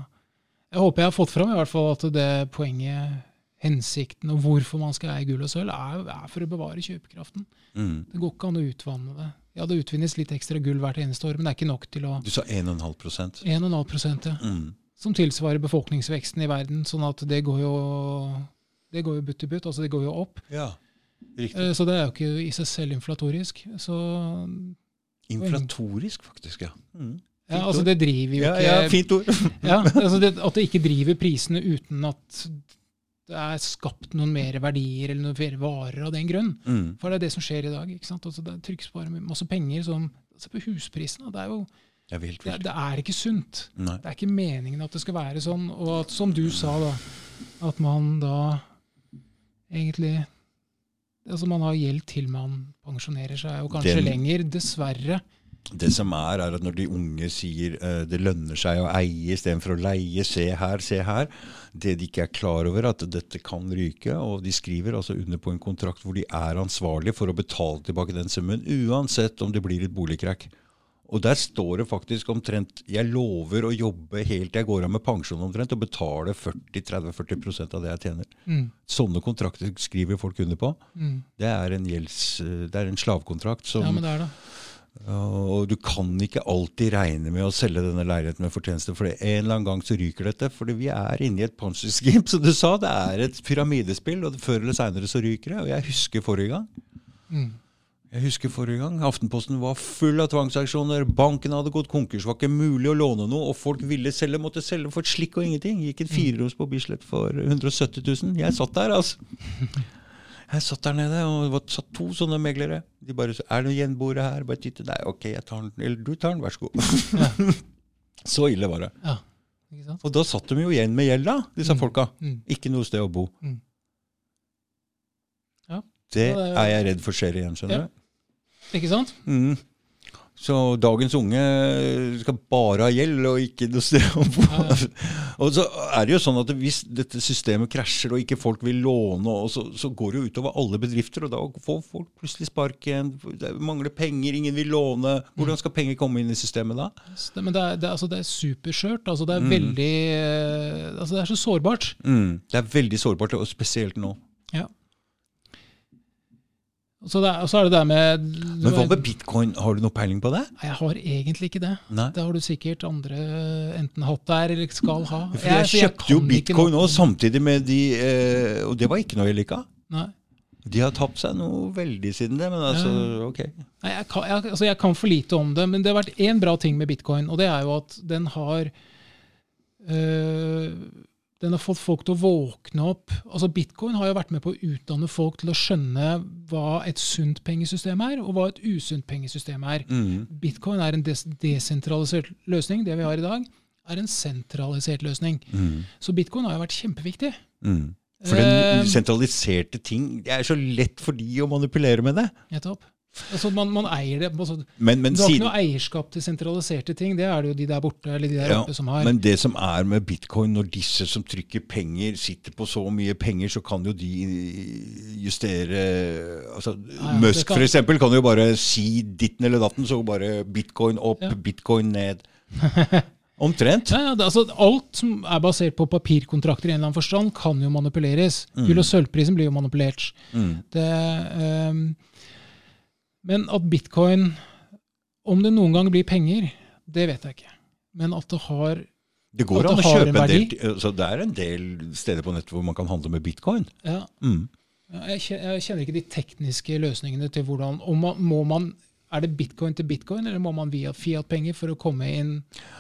Jeg håper jeg har fått fram i hvert fall at det poenget, hensikten og hvorfor man skal eie gull og sølv, er, er for å bevare kjøpekraften. Mm. Det går ikke an å utvanne det. Ja, det utvinnes litt ekstra gull hvert eneste år, men det er ikke nok til å Du sa 1,5 prosent. 1,5 prosent, ja. Mm. Som tilsvarer befolkningsveksten i verden. Sånn at det går jo det går jo butt i butt, altså det går jo opp. Ja, riktig. Eh, Så det er jo ikke i seg selv inflatorisk. Så Inflatorisk, faktisk, ja. Mm. ja, altså det driver jo ikke ja, fint ord. Ja, altså det, At det ikke driver prisene uten at det er skapt noen mer verdier eller noen flere varer av den grunn. Mm. For det er det som skjer i dag. ikke sant? Altså det trykkes bare masse penger som Se på husprisene. Det er jo Det er det, det er ikke sunt. Nei. Det er ikke meningen at det skal være sånn. Og at, som du sa, da, at man da egentlig Altså man har gjeld til man pensjonerer seg, og kanskje Den- lenger. Dessverre. Det som er, er at når de unge sier uh, det lønner seg å eie istedenfor å leie, se her, se her, det de ikke er klar over, er at dette kan ryke, og de skriver altså under på en kontrakt hvor de er ansvarlig for å betale tilbake den summen, uansett om det blir et boligkrakk. Og der står det faktisk omtrent Jeg lover å jobbe helt til jeg går av med pensjon omtrent, og betale 40-30-40% av det jeg tjener. Mm, Sånne kontrakter skriver folk under på. mm. Det er en, gjelds, det er en slavkontrakt som Ja, men det er det. og du kan ikke alltid regne med å selge denne leiligheten med fortjeneste, for en eller annen gang så ryker dette. Fordi vi er inne i et ponzi-scheme, som du sa. Det er et pyramidespill, og før eller seinere så ryker det. Og jeg husker forrige gang. Mm. Jeg husker forrige gang, Aftenposten var full av tvangsaksjoner. Banken hadde gått konkurs, var ikke mulig å låne noe. Og folk ville selge, måtte selge for et slikk og ingenting. Gikk et fireroms på Bislett for 170 000. Jeg satt der, altså. Jeg satt der nede, og det var satt to sånne meglere. De bare så, 'Er det noen gjenboere her?' Bare titte. Nei, ok, jeg tar den. Eller du tar den, vær så god. så ille var det. Ja? Og da satt de jo igjen med gjelda, disse Mm. folka. Mm. Ikke noe sted å bo. Mm. Det er- jeg redd for skjer igjen, skjønner Ja. du. Ikke sant? Mm. Så dagens unge skal bare ha gjeld og ikke noe sted å bo. Og så er det jo sånn at hvis dette systemet krasjer og ikke folk vil låne, og så, så går det jo utover alle bedrifter, og da får folk plutselig sparken. Det mangler penger, ingen vil låne. Hvordan skal penger komme inn i systemet da? Det- Men det er, det, altså det er superskjørt. Altså det er Mm. veldig eh, Altså det er så sårbart. Mm. Det er veldig sårbart, og spesielt nå. Ja. Så det og så er det det med Men hva med bitcoin? Har du noe peiling på det? Nei, Jeg har egentlig ikke det. Nei. Det har du sikkert andre enten hatt der eller skal ha. For jeg, jeg kjøpte jo bitcoin nå samtidig med de eh, Og det var ikke noe jeg lika. Nei. De har tapt seg noe veldig siden det, men altså, ok. Nei, jeg, kan, jeg, altså jeg kan for lite om det, men det har vært én bra ting med bitcoin, og det er jo at den har øh, den har fått folk til å våkne opp. Altså Bitcoin har jo vært med på å utdanne folk til å skjønne hva et sunt pengesystem er, og hva et usunt pengesystem er. Mm. Bitcoin er en des desentralisert løsning. Det vi har i dag, er en sentralisert løsning. Mm. Så bitcoin har jo vært kjempeviktig. Mm. For den Eh, sentraliserte ting Det er så lett for de å manipulere med det. Nettopp. Altså man, man eier det. Altså, Men, men, du har ikke noe eierskap til sentraliserte ting. Det er det jo de der borte eller de der Ja, oppe som har. men det som er med bitcoin, når disse som trykker penger, sitter på så mye penger, så kan jo de justere altså, Ja, ja, Musk kan- for eksempel kan jo bare si ditten eller datten, så bare bitcoin opp, bitcoin ned. Omtrent. Ja, ja, det, altså, alt som er basert på papirkontrakter i en eller annen forstand, kan jo manipuleres. Gull- og sølvprisen blir jo manipulert. Mm. Det, ehm, men at bitcoin, om det noen gang blir penger, det vet jeg ikke. Men at det har Det går an å kjøpe en en del verdi. altså, Det er en del steder på nettet hvor man kan handle med bitcoin. ja, Mm. jeg, kje- jeg kjenner ikke de tekniske løsningene til hvordan om man, må man, Er det bitcoin til bitcoin, eller må man via Fiat-penger for å komme inn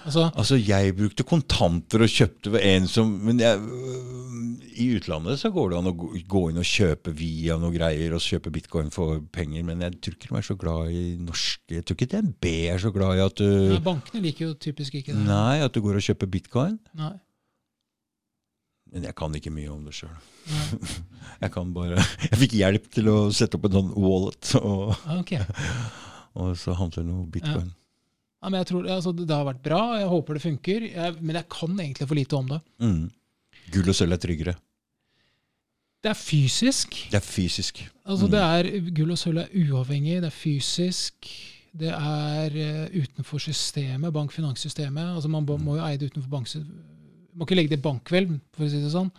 altså, Altså, jeg brukte kontanter og kjøpte ved en som Men jeg, øh, i utlandet så går det an å gå- inn og kjøpe via noe greier og kjøpe bitcoin for penger, men jeg tror ikke de er så glad i norske Jeg tror ikke DNB er så glad i at du Nei, Bankene liker jo typisk ikke det. Nei, at du går og kjøper bitcoin. Nei. Men jeg kan ikke mye om det sjøl. Jeg kan bare Jeg fikk hjelp til å sette opp en sånn wallet, og, okay. Ok. Ja, og så handler det noe bitcoin. men jeg tror, altså, Det har vært bra, jeg håper det funker, jeg, men jeg kan egentlig for lite om det. Mm. Gull og sølv er tryggere. Det er fysisk. Det er fysisk. Altså Mm. det er, Gull og sølv er uavhengig, det er fysisk. Det er uh, utenfor systemet, bankfinanssystemet. Altså man må må jo eie det utenfor banksystemet. Må ikke legge det i bankhvelv, for å si det sånn.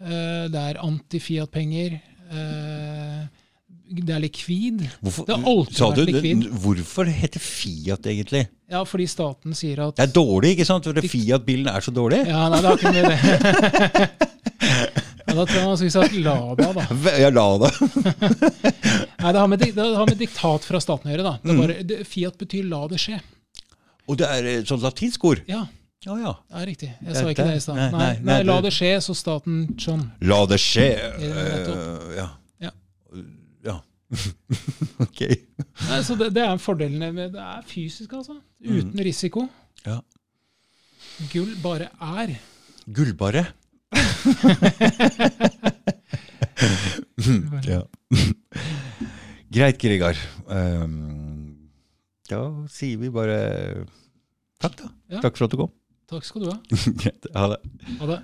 Uh, det er anti-Fiat-penger. Eh, det er likvid. Hvorfor, Det har alltid vært du, likvid. hvorfor heter Fiat egentlig? Ja, fordi staten sier at Det er dårlig, ikke sant? Fordi Fiat-bilen er så dårlig. Ja, nei, det har ikke med det. ja, da tror jeg man skulle sagt Lada, da. Ja, la det. Nei, det har med, det har med diktat fra staten å gjøre, da. Det Mm. bare, det, Fiat betyr 'la det skje'. Og det er et sånn latinsk ord. Ja, Ja, ja. det er riktig. Jeg sa ikke det i stad. Nei, Nei, nei, la det skje, så staten sånn. La det skje. Ja, Eh, ja. Ok. Nei, så det, det er fordelene med Det er fysisk, altså. Uten risiko. Ja. Gull bare er. Gullbarre. ja. Greit, Gregar. Um, da sier vi bare takk, da. Ja. Takk for at du kom. Takk skal du ha. Greit. Ha det. Ha det.